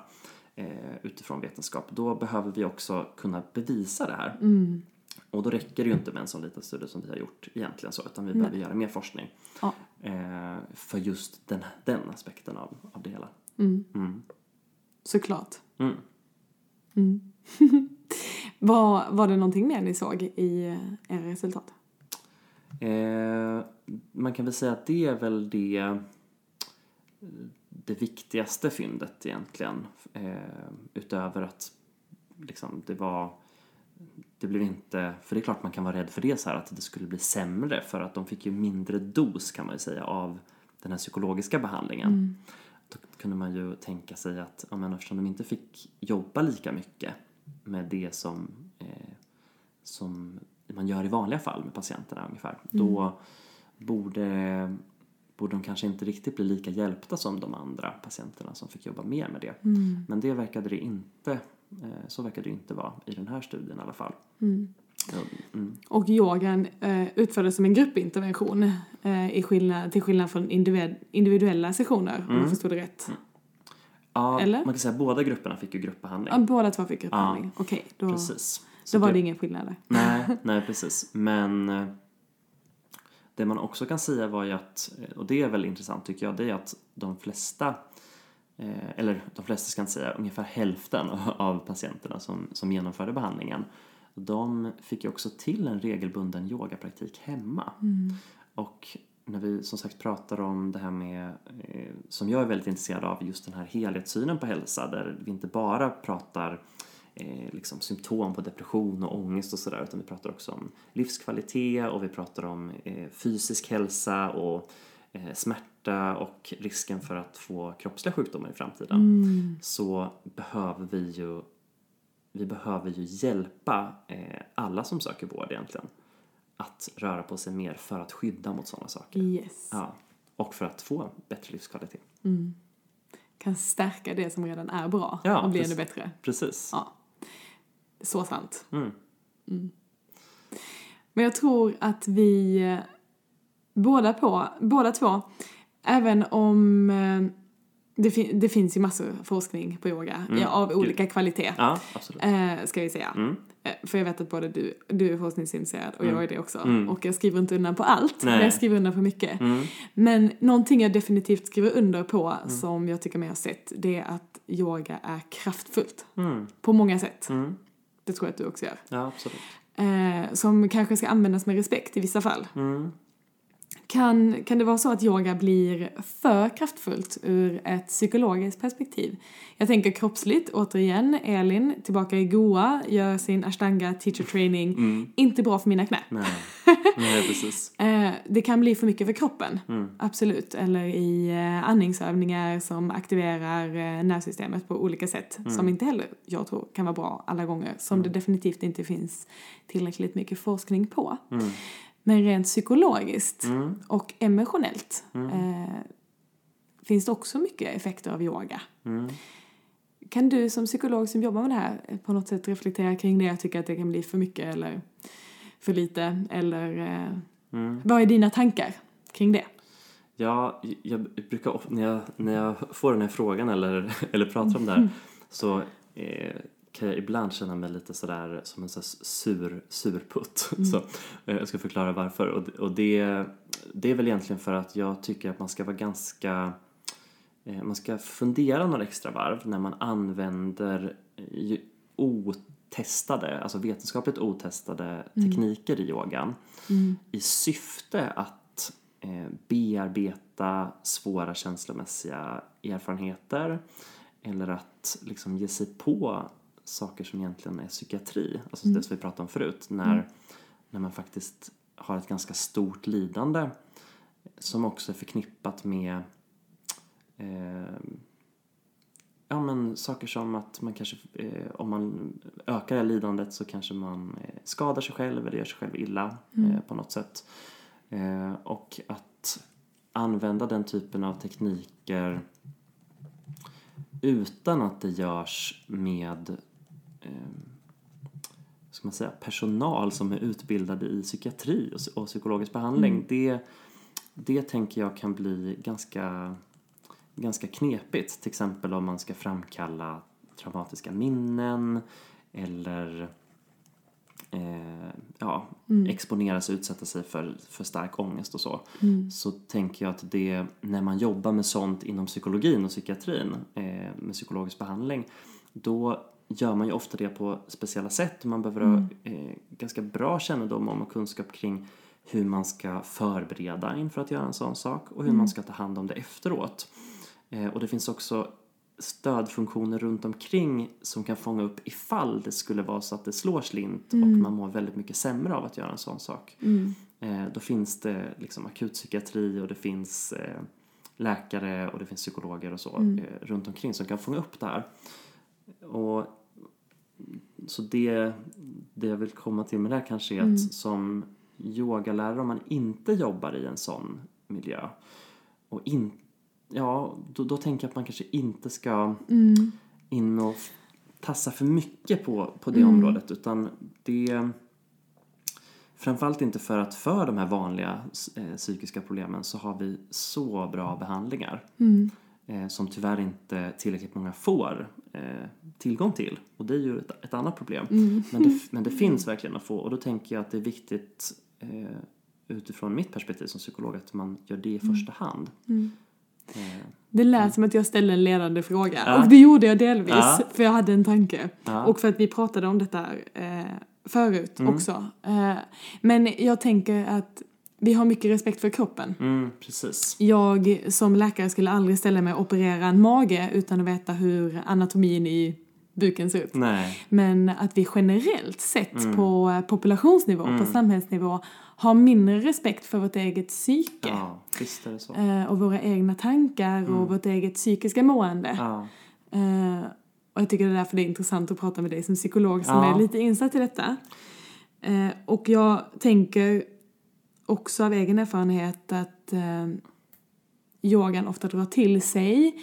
Speaker 2: eh, utifrån vetenskap, då behöver vi också kunna bevisa det här. Och då räcker det ju inte med en sån liten studie som vi har gjort egentligen så, utan vi behöver göra mer forskning.
Speaker 1: Ja.
Speaker 2: Eh, för just den, den aspekten av, av det hela.
Speaker 1: Såklart.
Speaker 2: Mm.
Speaker 1: Var, var det någonting mer ni såg i eh, era resultat?
Speaker 2: Eh, man kan väl säga att det är väl det, det viktigaste fyndet egentligen. Eh, utöver att liksom, det var det blev inte, för det är klart man kan vara rädd för det så här att det skulle bli sämre för att de fick ju mindre dos kan man ju säga av den här psykologiska behandlingen. Då kunde man ju tänka sig att ja, men eftersom de inte fick jobba lika mycket med det som, eh, som man gör i vanliga fall med patienterna ungefär, då borde, borde de kanske inte riktigt bli lika hjälpta som de andra patienterna som fick jobba mer med det. Men det verkade det inte, så verkade det inte vara i den här studien i alla fall. Ja, Mm.
Speaker 1: Och yogan eh, utfördes som en gruppintervention eh, i skillnad, till skillnad från individ, individuella sessioner, om jag förstod det rätt.
Speaker 2: Ja,
Speaker 1: Eller?
Speaker 2: man kan säga att båda grupperna fick ju gruppbehandling.
Speaker 1: Ja, båda två fick gruppbehandling. Okej, då,
Speaker 2: Precis. Så
Speaker 1: då var
Speaker 2: det-
Speaker 1: det ingen skillnad där.
Speaker 2: Nej, nej precis. Men eh, det man också kan säga var ju att, eh, och det är väl intressant tycker jag, det är att de flesta, eh, eller de flesta ska inte säga, ungefär hälften av patienterna som, som genomförde behandlingen, de fick ju också till en regelbunden yogapraktik hemma. Och när vi som sagt pratar om det här med, eh, som jag är väldigt intresserad av, just den här helhetssynen på hälsa, där vi inte bara pratar eh, liksom symptom på depression och ångest och sådär, utan vi pratar också om livskvalitet och vi pratar om eh, fysisk hälsa och eh, smärta och risken för att få kroppsliga sjukdomar i framtiden. Så behöver vi ju vi behöver ju hjälpa eh, alla som söker vård egentligen att röra på sig mer för att skydda mot sådana saker.
Speaker 1: Yes.
Speaker 2: Ja, och för att få bättre livskvalitet.
Speaker 1: Kan stärka det som redan är bra
Speaker 2: Ja,
Speaker 1: och bli
Speaker 2: precis.
Speaker 1: ännu bättre.
Speaker 2: Precis.
Speaker 1: Ja. Så sant.
Speaker 2: Mm.
Speaker 1: Men jag tror att vi eh, båda, på, båda två, även om eh, det, fin- det finns ju massor forskning på yoga
Speaker 2: Mm,
Speaker 1: ja, av olika kvalitet.
Speaker 2: Ja.
Speaker 1: Eh, ska vi säga.
Speaker 2: Mm.
Speaker 1: Eh, För jag vet att både du, du är forskningsintresserad och
Speaker 2: Mm.
Speaker 1: jag är det också.
Speaker 2: Mm.
Speaker 1: Och jag skriver inte undan på allt, men
Speaker 2: Nej.
Speaker 1: jag skriver undan på mycket.
Speaker 2: Mm.
Speaker 1: Men någonting jag definitivt skriver under på
Speaker 2: Mm.
Speaker 1: som jag tycker mig ha sett, det är att yoga är kraftfullt. På många sätt. Det tror jag att du också gör.
Speaker 2: Ja.
Speaker 1: Eh, som kanske ska användas med respekt i vissa fall.
Speaker 2: Mm.
Speaker 1: Kan, kan det vara så att yoga blir för kraftfullt ur ett psykologiskt perspektiv? Jag tänker kroppsligt, återigen, Elin tillbaka i Goa, gör sin ashtanga teacher training.
Speaker 2: Mm.
Speaker 1: Inte bra för mina knä.
Speaker 2: Nej. Nej, precis.
Speaker 1: Eh, det kan bli för mycket för kroppen,
Speaker 2: Mm.
Speaker 1: absolut. Eller i eh, andningsövningar som aktiverar eh, nervsystemet på olika sätt.
Speaker 2: Mm.
Speaker 1: Som inte heller, jag tror, kan vara bra alla gånger. Som det definitivt inte finns tillräckligt mycket forskning på.
Speaker 2: Mm.
Speaker 1: Men rent psykologiskt
Speaker 2: Mm.
Speaker 1: och emotionellt
Speaker 2: Mm.
Speaker 1: eh, finns det också mycket effekter av yoga.
Speaker 2: Mm.
Speaker 1: Kan du som psykolog som jobbar med det här på något sätt reflektera kring det? Jag tycker att det kan bli för mycket eller för lite. Eller eh,
Speaker 2: Mm.
Speaker 1: vad är dina tankar kring det?
Speaker 2: Ja, jag brukar när jag, när jag får den här frågan eller, eller pratar om det här så eh, kan jag ibland känna mig lite sådär som en sån sur, surputt. Så, eh, jag ska förklara varför. Och, det- och det, det är väl egentligen för att jag tycker att man ska vara ganska eh, man ska fundera några extra varv när man använder eh, otestade, alltså vetenskapligt otestade tekniker i yogan i syfte att bearbeta svåra känslomässiga erfarenheter eller att liksom ge sig på saker som egentligen är psykiatri, alltså det som vi pratade om förut, när, när man faktiskt har ett ganska stort lidande som också är förknippat med eh, ja, men saker som att man kanske, eh, om man ökar det här lidandet så kanske man eh, skadar sig själv eller gör sig själv illa eh, på något sätt. Eh, och att använda den typen av tekniker utan att det görs med ska man säga, personal som är utbildade i psykiatri och, psy- och psykologisk behandling. Det, det tänker jag kan bli ganska, ganska knepigt. Till exempel om man ska framkalla traumatiska minnen eller eh, ja, exponera sig och utsätta sig för, för stark ångest och så. Så tänker jag att det, när man jobbar med sånt inom psykologin och psykiatrin, eh, med psykologisk behandling, då gör man ju ofta det på speciella sätt och man behöver ha eh, ganska bra kännedom om och kunskap kring hur man ska förbereda inför att göra en sån sak och hur man ska ta hand om det efteråt. Eh, och det finns också stödfunktioner runt omkring som kan fånga upp ifall det skulle vara så att det slår slint och man mår väldigt mycket sämre av att göra en sån sak. Eh, då finns det liksom akutpsykiatri och det finns eh, läkare och det finns psykologer och så eh, runt omkring som kan fånga upp det här. Och, så det, det jag vill komma till med det här kanske är att som yogalärare om man inte jobbar i en sån miljö och in, ja, då, då tänker jag att man kanske inte ska in och tassa för mycket på, på det området utan det Framförallt inte för att för de här vanliga eh, psykiska problemen så har vi så bra behandlingar. Eh, som tyvärr inte tillräckligt många får eh, tillgång till. Och det är ju ett, ett annat problem. Men, det, men det finns verkligen att få och då tänker jag att det är viktigt eh, utifrån mitt perspektiv som psykolog att man gör det i första hand. Eh,
Speaker 1: Det lät som att jag ställde en ledande fråga.
Speaker 2: Ja.
Speaker 1: Och det gjorde jag delvis,
Speaker 2: Ja.
Speaker 1: för jag hade en tanke.
Speaker 2: Ja.
Speaker 1: Och för att vi pratade om detta eh, förut
Speaker 2: Mm.
Speaker 1: också. Eh, men jag tänker att vi har mycket respekt för kroppen.
Speaker 2: mm, precis.
Speaker 1: Jag som läkare skulle aldrig ställa mig och operera en mage utan att veta hur anatomin i buken ser ut.
Speaker 2: Nej.
Speaker 1: Men att vi generellt sett
Speaker 2: Mm.
Speaker 1: på populationsnivå, på samhällsnivå, har mindre respekt för vårt eget psyke.
Speaker 2: Ja, visst är det så.
Speaker 1: eh, Och våra egna tankar och vårt eget psykiska mående.
Speaker 2: Mm. Ja.
Speaker 1: Eh, och jag tycker det är därför det är intressant att prata med dig som psykolog som
Speaker 2: Ja.
Speaker 1: är lite insatt i detta. Eh, och jag tänker också av egen erfarenhet att eh, yogan ofta drar till sig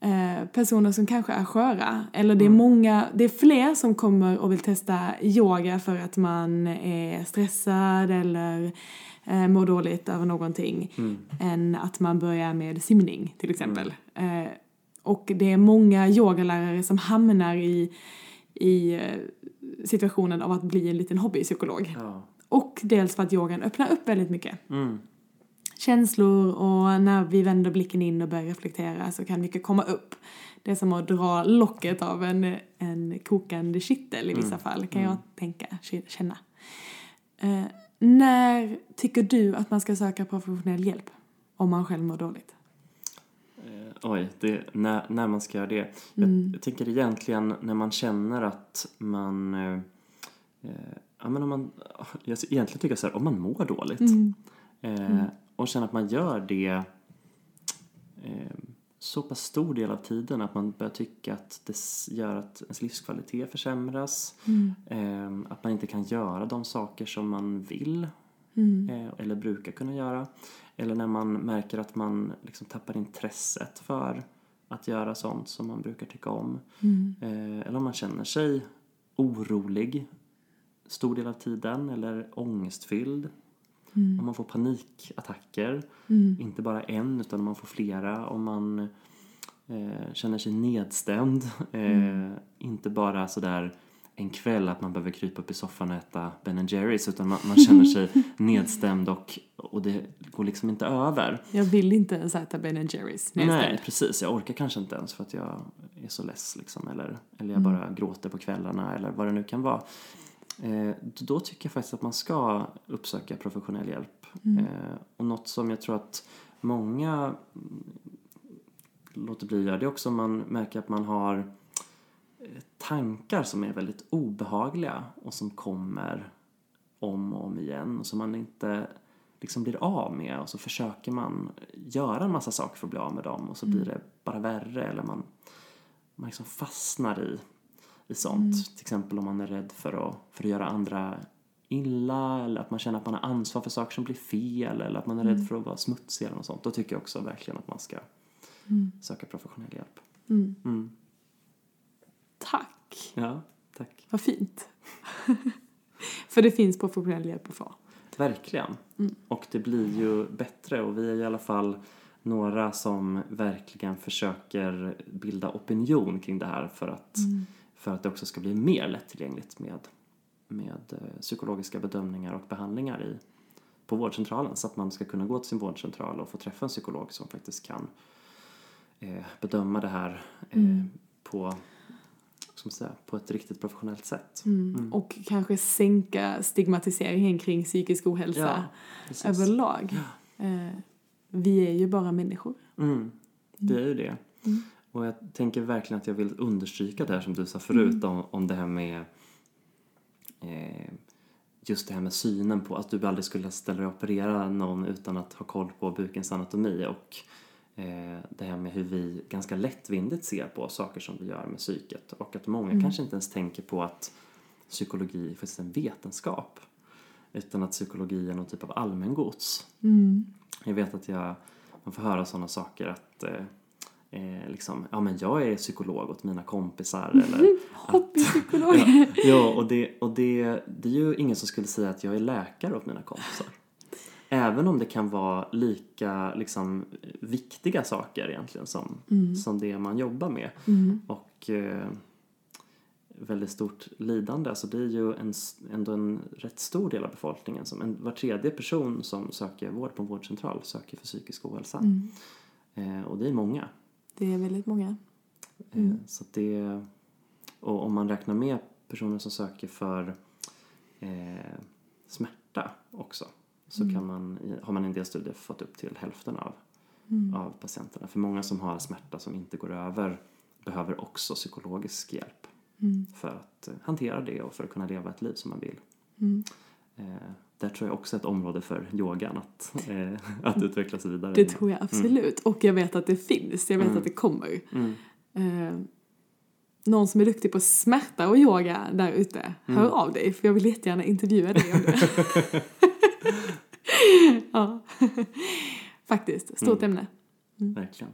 Speaker 1: eh, personer som kanske är sköra. Eller det är många, det är fler som kommer och vill testa yoga för att man är stressad eller eh, mår dåligt över någonting än att man börjar med simning till exempel. Eh, och det är många yogalärare som hamnar i, i eh, situationen av att bli en liten hobbypsykolog.
Speaker 2: Ja.
Speaker 1: Och dels för att yogan öppnar upp väldigt mycket.
Speaker 2: Mm.
Speaker 1: Känslor och när vi vänder blicken in och börjar reflektera så kan mycket komma upp. Det är som att dra locket av en, en kokande kittel i vissa fall, kan jag tänka, känna. Eh, när tycker du att man ska söka professionell hjälp? Om man själv mår dåligt?
Speaker 2: Eh, oj, det, när, när man ska göra det.
Speaker 1: Mm.
Speaker 2: Jag, jag tänker egentligen när man känner att man... Eh, eh, ja, men om man jag egentligen tycker jag så här, om man mår dåligt
Speaker 1: Mm.
Speaker 2: eh, och känner att man gör det eh, så pass stor del av tiden att man börjar tycka att det gör att ens livskvalitet försämras.
Speaker 1: Mm.
Speaker 2: Eh, att man inte kan göra de saker som man vill
Speaker 1: Mm.
Speaker 2: eh, eller brukar kunna göra. Eller när man märker att man liksom tappar intresset för att göra sånt som man brukar tycka om.
Speaker 1: Mm.
Speaker 2: Eh, eller om man känner sig orolig stor del av tiden eller ångestfylld.
Speaker 1: Mm.
Speaker 2: Om man får panikattacker,
Speaker 1: Mm.
Speaker 2: inte bara en utan om man får flera. Om man eh, känner sig nedstämd, eh, inte bara sådär en kväll att man behöver krypa upp i soffan och äta Ben Jerrys utan man, man känner sig nedstämd och, och det går liksom inte över.
Speaker 1: Jag vill inte ens äta Ben Jerrys
Speaker 2: Nej,
Speaker 1: nedstämd.
Speaker 2: precis. Jag orkar kanske inte ens för att jag är så less liksom. Eller, eller jag
Speaker 1: Mm.
Speaker 2: bara gråter på kvällarna eller vad det nu kan vara. Eh, då tycker jag faktiskt att man ska uppsöka professionell hjälp.
Speaker 1: Mm.
Speaker 2: Eh, och något som jag tror att många mm, låter bli att göra det är också om man märker att man har eh, tankar som är väldigt obehagliga och som kommer om och om igen och som man inte liksom blir av med och så försöker man göra en massa saker för att bli av med dem och så blir det bara värre eller man, man liksom fastnar i, i sånt. Till exempel om man är rädd för att, för att göra andra illa eller att man känner att man har ansvar för saker som blir fel eller att man är rädd för att vara smutsig eller något sånt. Då tycker jag också verkligen att man ska söka professionell hjälp.
Speaker 1: Mm.
Speaker 2: Mm.
Speaker 1: Tack.
Speaker 2: Ja, tack.
Speaker 1: Vad fint. För det finns professionell hjälp att få.
Speaker 2: Verkligen. Och det blir ju bättre och vi är i alla fall några som verkligen försöker bilda opinion kring det här för att, för att det också ska bli mer lättillgängligt med, med eh, psykologiska bedömningar och behandlingar i, på vårdcentralen så att man ska kunna gå till sin vårdcentral och få träffa en psykolog som faktiskt kan eh, bedöma det här eh, på, man säga, på ett riktigt professionellt sätt.
Speaker 1: Mm. Och kanske sänka stigmatiseringen kring psykisk ohälsa
Speaker 2: Ja,
Speaker 1: överlag. Eh, vi är ju bara människor.
Speaker 2: Mm, det är ju det. Och jag tänker verkligen att jag vill understryka det här som du sa förut om, om det här med eh, just det här med synen på att du aldrig skulle ställa dig och operera någon utan att ha koll på bukens anatomi och eh, det här med hur vi ganska lättvindigt ser på saker som vi gör med psyket. Och att många kanske inte ens tänker på att psykologi är faktiskt en vetenskap utan att psykologi är någon typ av allmängods. Jag vet att jag, man får höra sådana saker att eh, eh, liksom, ja men jag är psykolog åt mina kompisar eller
Speaker 1: Hobbypsykolog.
Speaker 2: ja, ja och, det, och det, det är ju ingen som skulle säga att jag är läkare åt mina kompisar. Även om det kan vara lika liksom, viktiga saker egentligen som, som det man jobbar med. Och eh, väldigt stort lidande. Alltså det är ju en, ändå en rätt stor del av befolkningen. Som en, var tredje person som söker vård på en vårdcentral söker för psykisk ohälsa. Eh, och det är många.
Speaker 1: Det är väldigt många.
Speaker 2: Eh, Så att det, och om man räknar med personer som söker för eh, smärta också så kan man, har man i en del studier fått upp till hälften av, av patienterna. För många som har smärta som inte går över behöver också psykologisk hjälp för att eh, hantera det och för att kunna leva ett liv som man vill. Eh, där tror jag också är ett område för yogan att, eh, att utvecklas vidare.
Speaker 1: Det tror jag absolut. Och jag vet att det finns. Jag vet
Speaker 2: Mm.
Speaker 1: att det kommer.
Speaker 2: Mm.
Speaker 1: Eh, någon som är duktig på smärta och yoga där ute,
Speaker 2: Mm.
Speaker 1: hör av dig för jag vill jättegärna intervjua dig om det. ja. Faktiskt, stort
Speaker 2: Mm.
Speaker 1: ämne.
Speaker 2: Verkligen.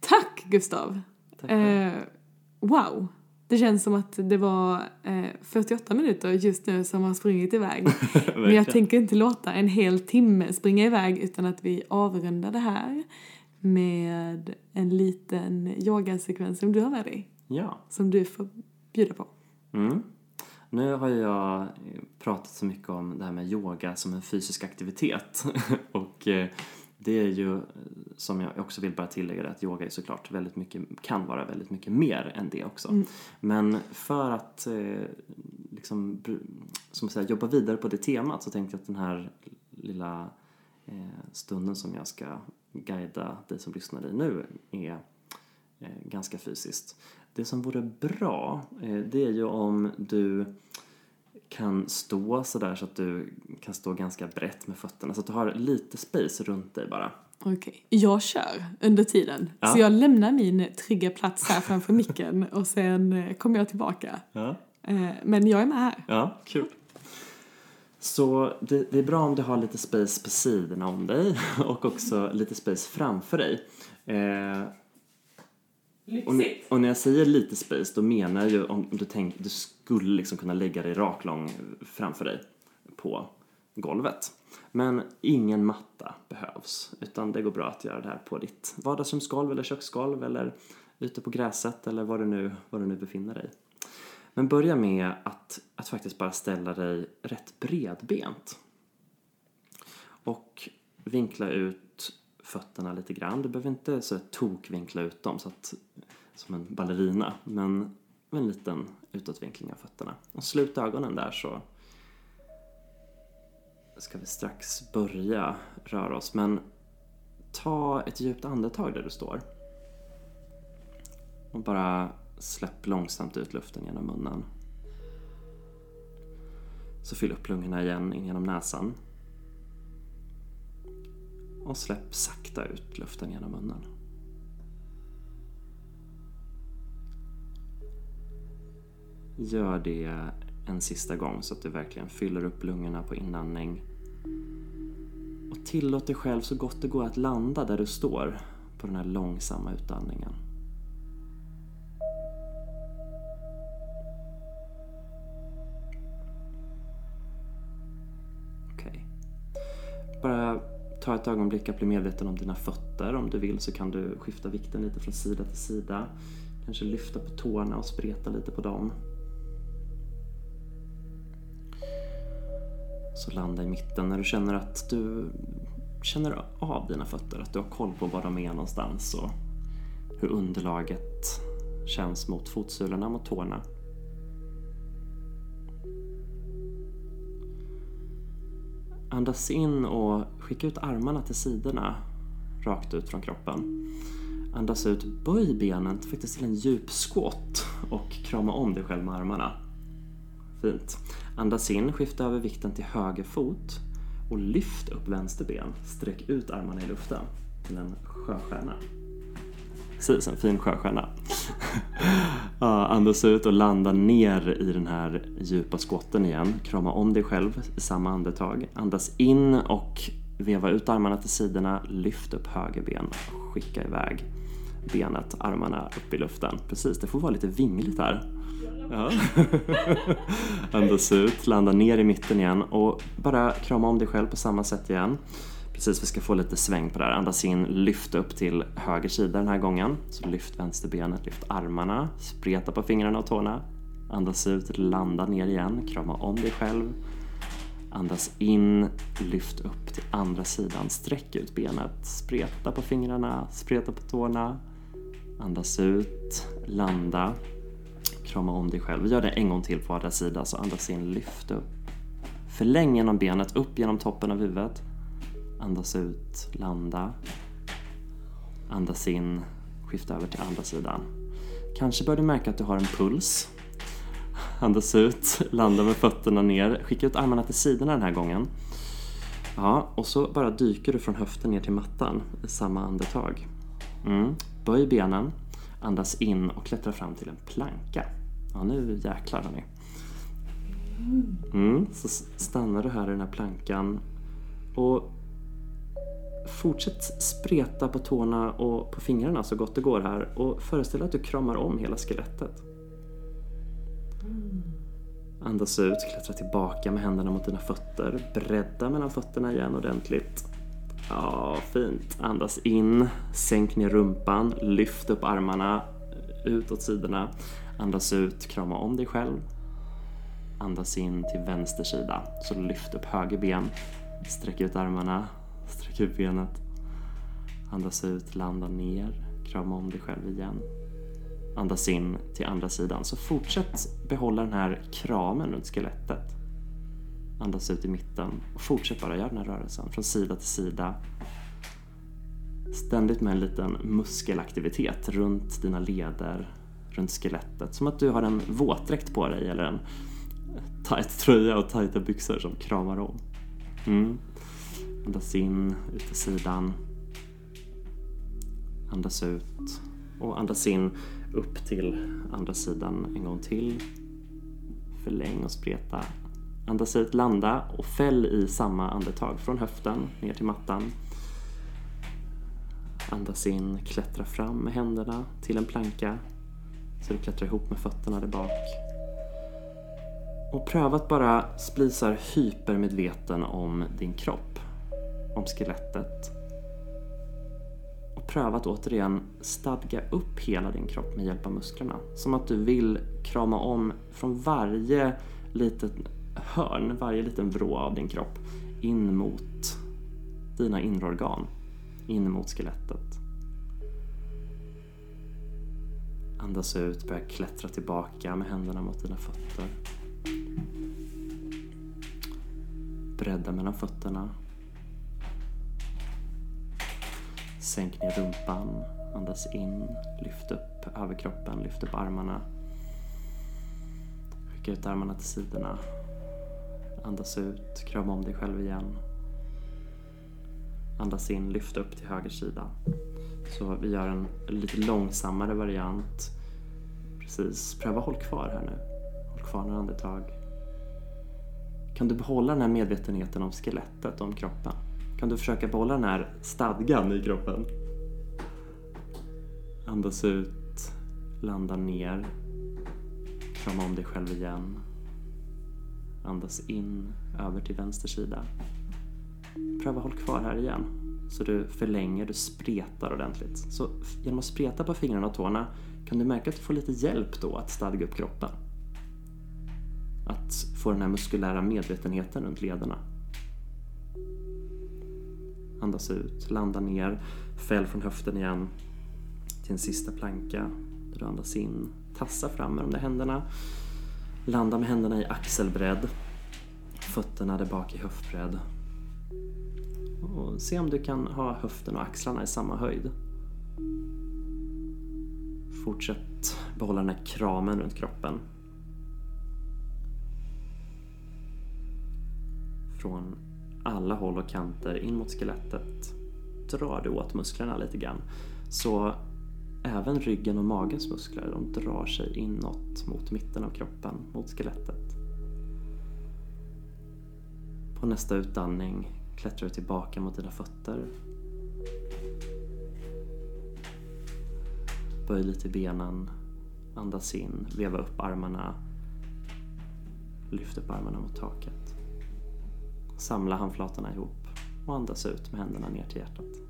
Speaker 1: Tack Gustav!
Speaker 2: Tack.
Speaker 1: Eh, wow! Det känns som att det var eh, 48 minuter just nu som har sprungit iväg. Men jag tänker inte låta en hel timme springa iväg utan att vi avrundar det här
Speaker 3: med en liten yogasekvens som du har med dig.
Speaker 2: Ja.
Speaker 3: Som du får bjuda på.
Speaker 2: Mm. Nu har jag pratat så mycket om det här med yoga som en fysisk aktivitet och eh, det är ju, som jag också vill bara tillägga att yoga är såklart väldigt mycket, kan vara väldigt mycket mer än det också.
Speaker 3: Mm.
Speaker 2: Men för att eh, liksom, som säga, jobba vidare på det temat så tänkte jag att den här lilla eh, stunden som jag ska guida dig som lyssnar i nu är eh, ganska fysiskt. Det som vore bra, eh, det är ju om du kan stå sådär så att du kan stå ganska brett med fötterna så att du har lite space runt dig bara.
Speaker 3: Okej. Jag kör under tiden.
Speaker 2: Ja.
Speaker 3: Så jag lämnar min trygga plats här framför micken och sen eh, kommer jag tillbaka.
Speaker 2: Ja.
Speaker 3: Eh, Men jag är med här.
Speaker 2: Ja, kul. Så det, det är bra om du har lite space på sidorna om dig och också lite space framför dig. Eh, och, och när jag säger lite space då menar jag ju om, om du tänker, du skulle liksom kunna lägga dig raklång framför dig på golvet. Men ingen matta behövs utan det går bra att göra det här på ditt vardagsrumsgolv eller köksgolv eller ute på gräset eller var du nu, var du nu befinner dig. Men börja med att, att faktiskt bara ställa dig rätt bredbent. Och vinkla ut fötterna lite grann. Du behöver inte så tokvinkla ut dem så att, som en ballerina, men med en liten utåtvinkling av fötterna. Och slut ögonen där så ska vi strax börja röra oss. Men ta ett djupt andetag där du står. Och bara släpp långsamt ut luften genom munnen. Så fyll upp lungorna igen in genom näsan. Och släpp sakta ut luften genom munnen. Gör det en sista gång så att du verkligen fyller upp lungorna på inandning. Och tillåt dig själv så gott det går att landa där du står på den här långsamma utandningen. Okej. Bara ta ett ögonblick att bli medveten om dina fötter. Om du vill så kan du skifta vikten lite från sida till sida. Kanske lyfta på tårna och spreta lite på dem. Så landa i mitten när du känner att du känner av dina fötter, att du har koll på var de är någonstans och hur underlaget känns mot fotsulorna, mot tårna. Andas in och skicka ut armarna till sidorna, rakt ut från kroppen. Andas ut, böj benen faktiskt till en djup squat och krama om dig själv med armarna. Fint. Andas in, skifta över vikten till höger fot och lyft upp vänster ben. Sträck ut armarna i luften till en sjöstjärna. Precis, en fin sjöstjärna. andas ut och landa ner i den här djupa skotten igen. Krama om dig själv i samma andetag. Andas in och veva ut armarna till sidorna. Lyft upp höger ben och skicka iväg benet, armarna upp i luften. Precis, det får vara lite vingligt här. Ja. Andas ut, landa ner i mitten igen och bara krama om dig själv på samma sätt igen. Precis, vi ska få lite sväng på det här. Andas in, lyft upp till höger sida den här gången. Så lyft vänsterbenet, lyft armarna, spreta på fingrarna och tårna. Andas ut, landa ner igen, krama om dig själv. Andas in, lyft upp till andra sidan, sträck ut benet, spreta på fingrarna, spreta på tårna. Andas ut, landa, krama om dig själv. Gör det en gång till på andra sidan, så andas in, lyft upp. Förläng genom benet, upp genom toppen av huvudet. Andas ut, landa. Andas in, skifta över till andra sidan. Kanske bör du märka att du har en puls. Andas ut, landa med fötterna ner. Skicka ut armarna till sidorna den här gången. Ja, och så bara dyker du från höften ner till mattan i samma andetag. Mm. Böj benen, andas in och klättra fram till en planka. Ja, nu jäklar hörni. Mm, så stannar du här i den här plankan och fortsätt spreta på tårna och på fingrarna så gott det går här och föreställ dig att du kramar om hela skelettet. Andas ut, klättra tillbaka med händerna mot dina fötter. Bredda mellan fötterna igen ordentligt. Ja, fint. Andas in, sänk ner rumpan, lyft upp armarna ut åt sidorna. Andas ut, krama om dig själv. Andas in till vänster sida, så lyft upp höger ben. Sträck ut armarna, sträck ut benet. Andas ut, landa ner, krama om dig själv igen. Andas in till andra sidan, så fortsätt behålla den här kramen runt skelettet. Andas ut i mitten och fortsätt bara göra den här rörelsen från sida till sida. Ständigt med en liten muskelaktivitet runt dina leder, runt skelettet. Som att du har en våtdräkt på dig eller en tight tröja och tajta byxor som kramar om. Mm. Andas in, ut till sidan. Andas ut och andas in upp till andra sidan en gång till. Förläng och spreta Andas ut, landa och fäll i samma andetag från höften ner till mattan. Andas in, klättra fram med händerna till en planka så du klättrar ihop med fötterna där bak. Och pröva att bara bli hypermedveten om din kropp, om skelettet. Och pröva att återigen stadga upp hela din kropp med hjälp av musklerna. Som att du vill krama om från varje litet hörn, varje liten vrå av din kropp in mot dina inre organ, in mot skelettet. Andas ut, börja klättra tillbaka med händerna mot dina fötter. Bredda mellan fötterna. Sänk ner rumpan, andas in, lyft upp överkroppen, lyft upp armarna. Skicka ut armarna till sidorna. Andas ut, krama om dig själv igen. Andas in, lyft upp till höger sida. Så vi gör en lite långsammare variant. Precis, pröva håll kvar här nu. Håll kvar några andetag. Kan du behålla den här medvetenheten om skelettet, om kroppen? Kan du försöka behålla den här stadgan i kroppen? Andas ut, landa ner. Krama om dig själv igen. Andas in över till vänster sida. Pröva håll kvar här igen. Så du förlänger, du spretar ordentligt. Så genom att spreta på fingrarna och tårna kan du märka att du får lite hjälp då att stadga upp kroppen. Att få den här muskulära medvetenheten runt lederna. Andas ut, landa ner, fäll från höften igen till en sista planka där du andas in. Tassa fram med de där händerna Landa med händerna i axelbredd. Fötterna där bak i höftbredd. Och se om du kan ha höften och axlarna i samma höjd. Fortsätt behålla den här kramen runt kroppen. Från alla håll och kanter in mot skelettet drar du åt musklerna lite grann. Så Även ryggen och magens muskler de drar sig inåt mot mitten av kroppen, mot skelettet. På nästa utandning klättrar du tillbaka mot dina fötter. Böj lite i benen, andas in, veva upp armarna. Lyft upp armarna mot taket. Samla handflatorna ihop och andas ut med händerna ner till hjärtat.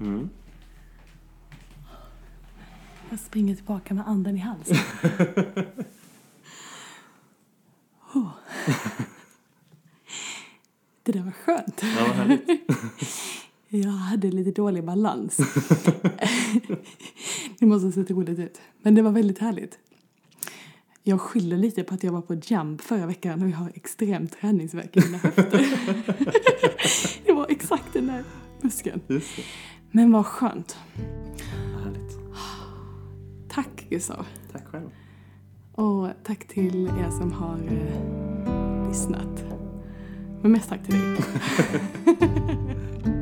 Speaker 2: Mm.
Speaker 3: Jag springer tillbaka med anden i halsen. oh. Det där var skönt.
Speaker 2: Ja.
Speaker 3: Jag hade lite dålig balans. det måste ha sett roligt ut. Men det var väldigt härligt. Jag skyller lite på att jag var på jump förra veckan och jag har extrem träningsvärk i mina höfter. det var exakt den där muskeln. Men vad skönt. Tack Gustav.
Speaker 2: Tack själv.
Speaker 3: Och tack till er som har eh, lyssnat. Men mest tack till dig.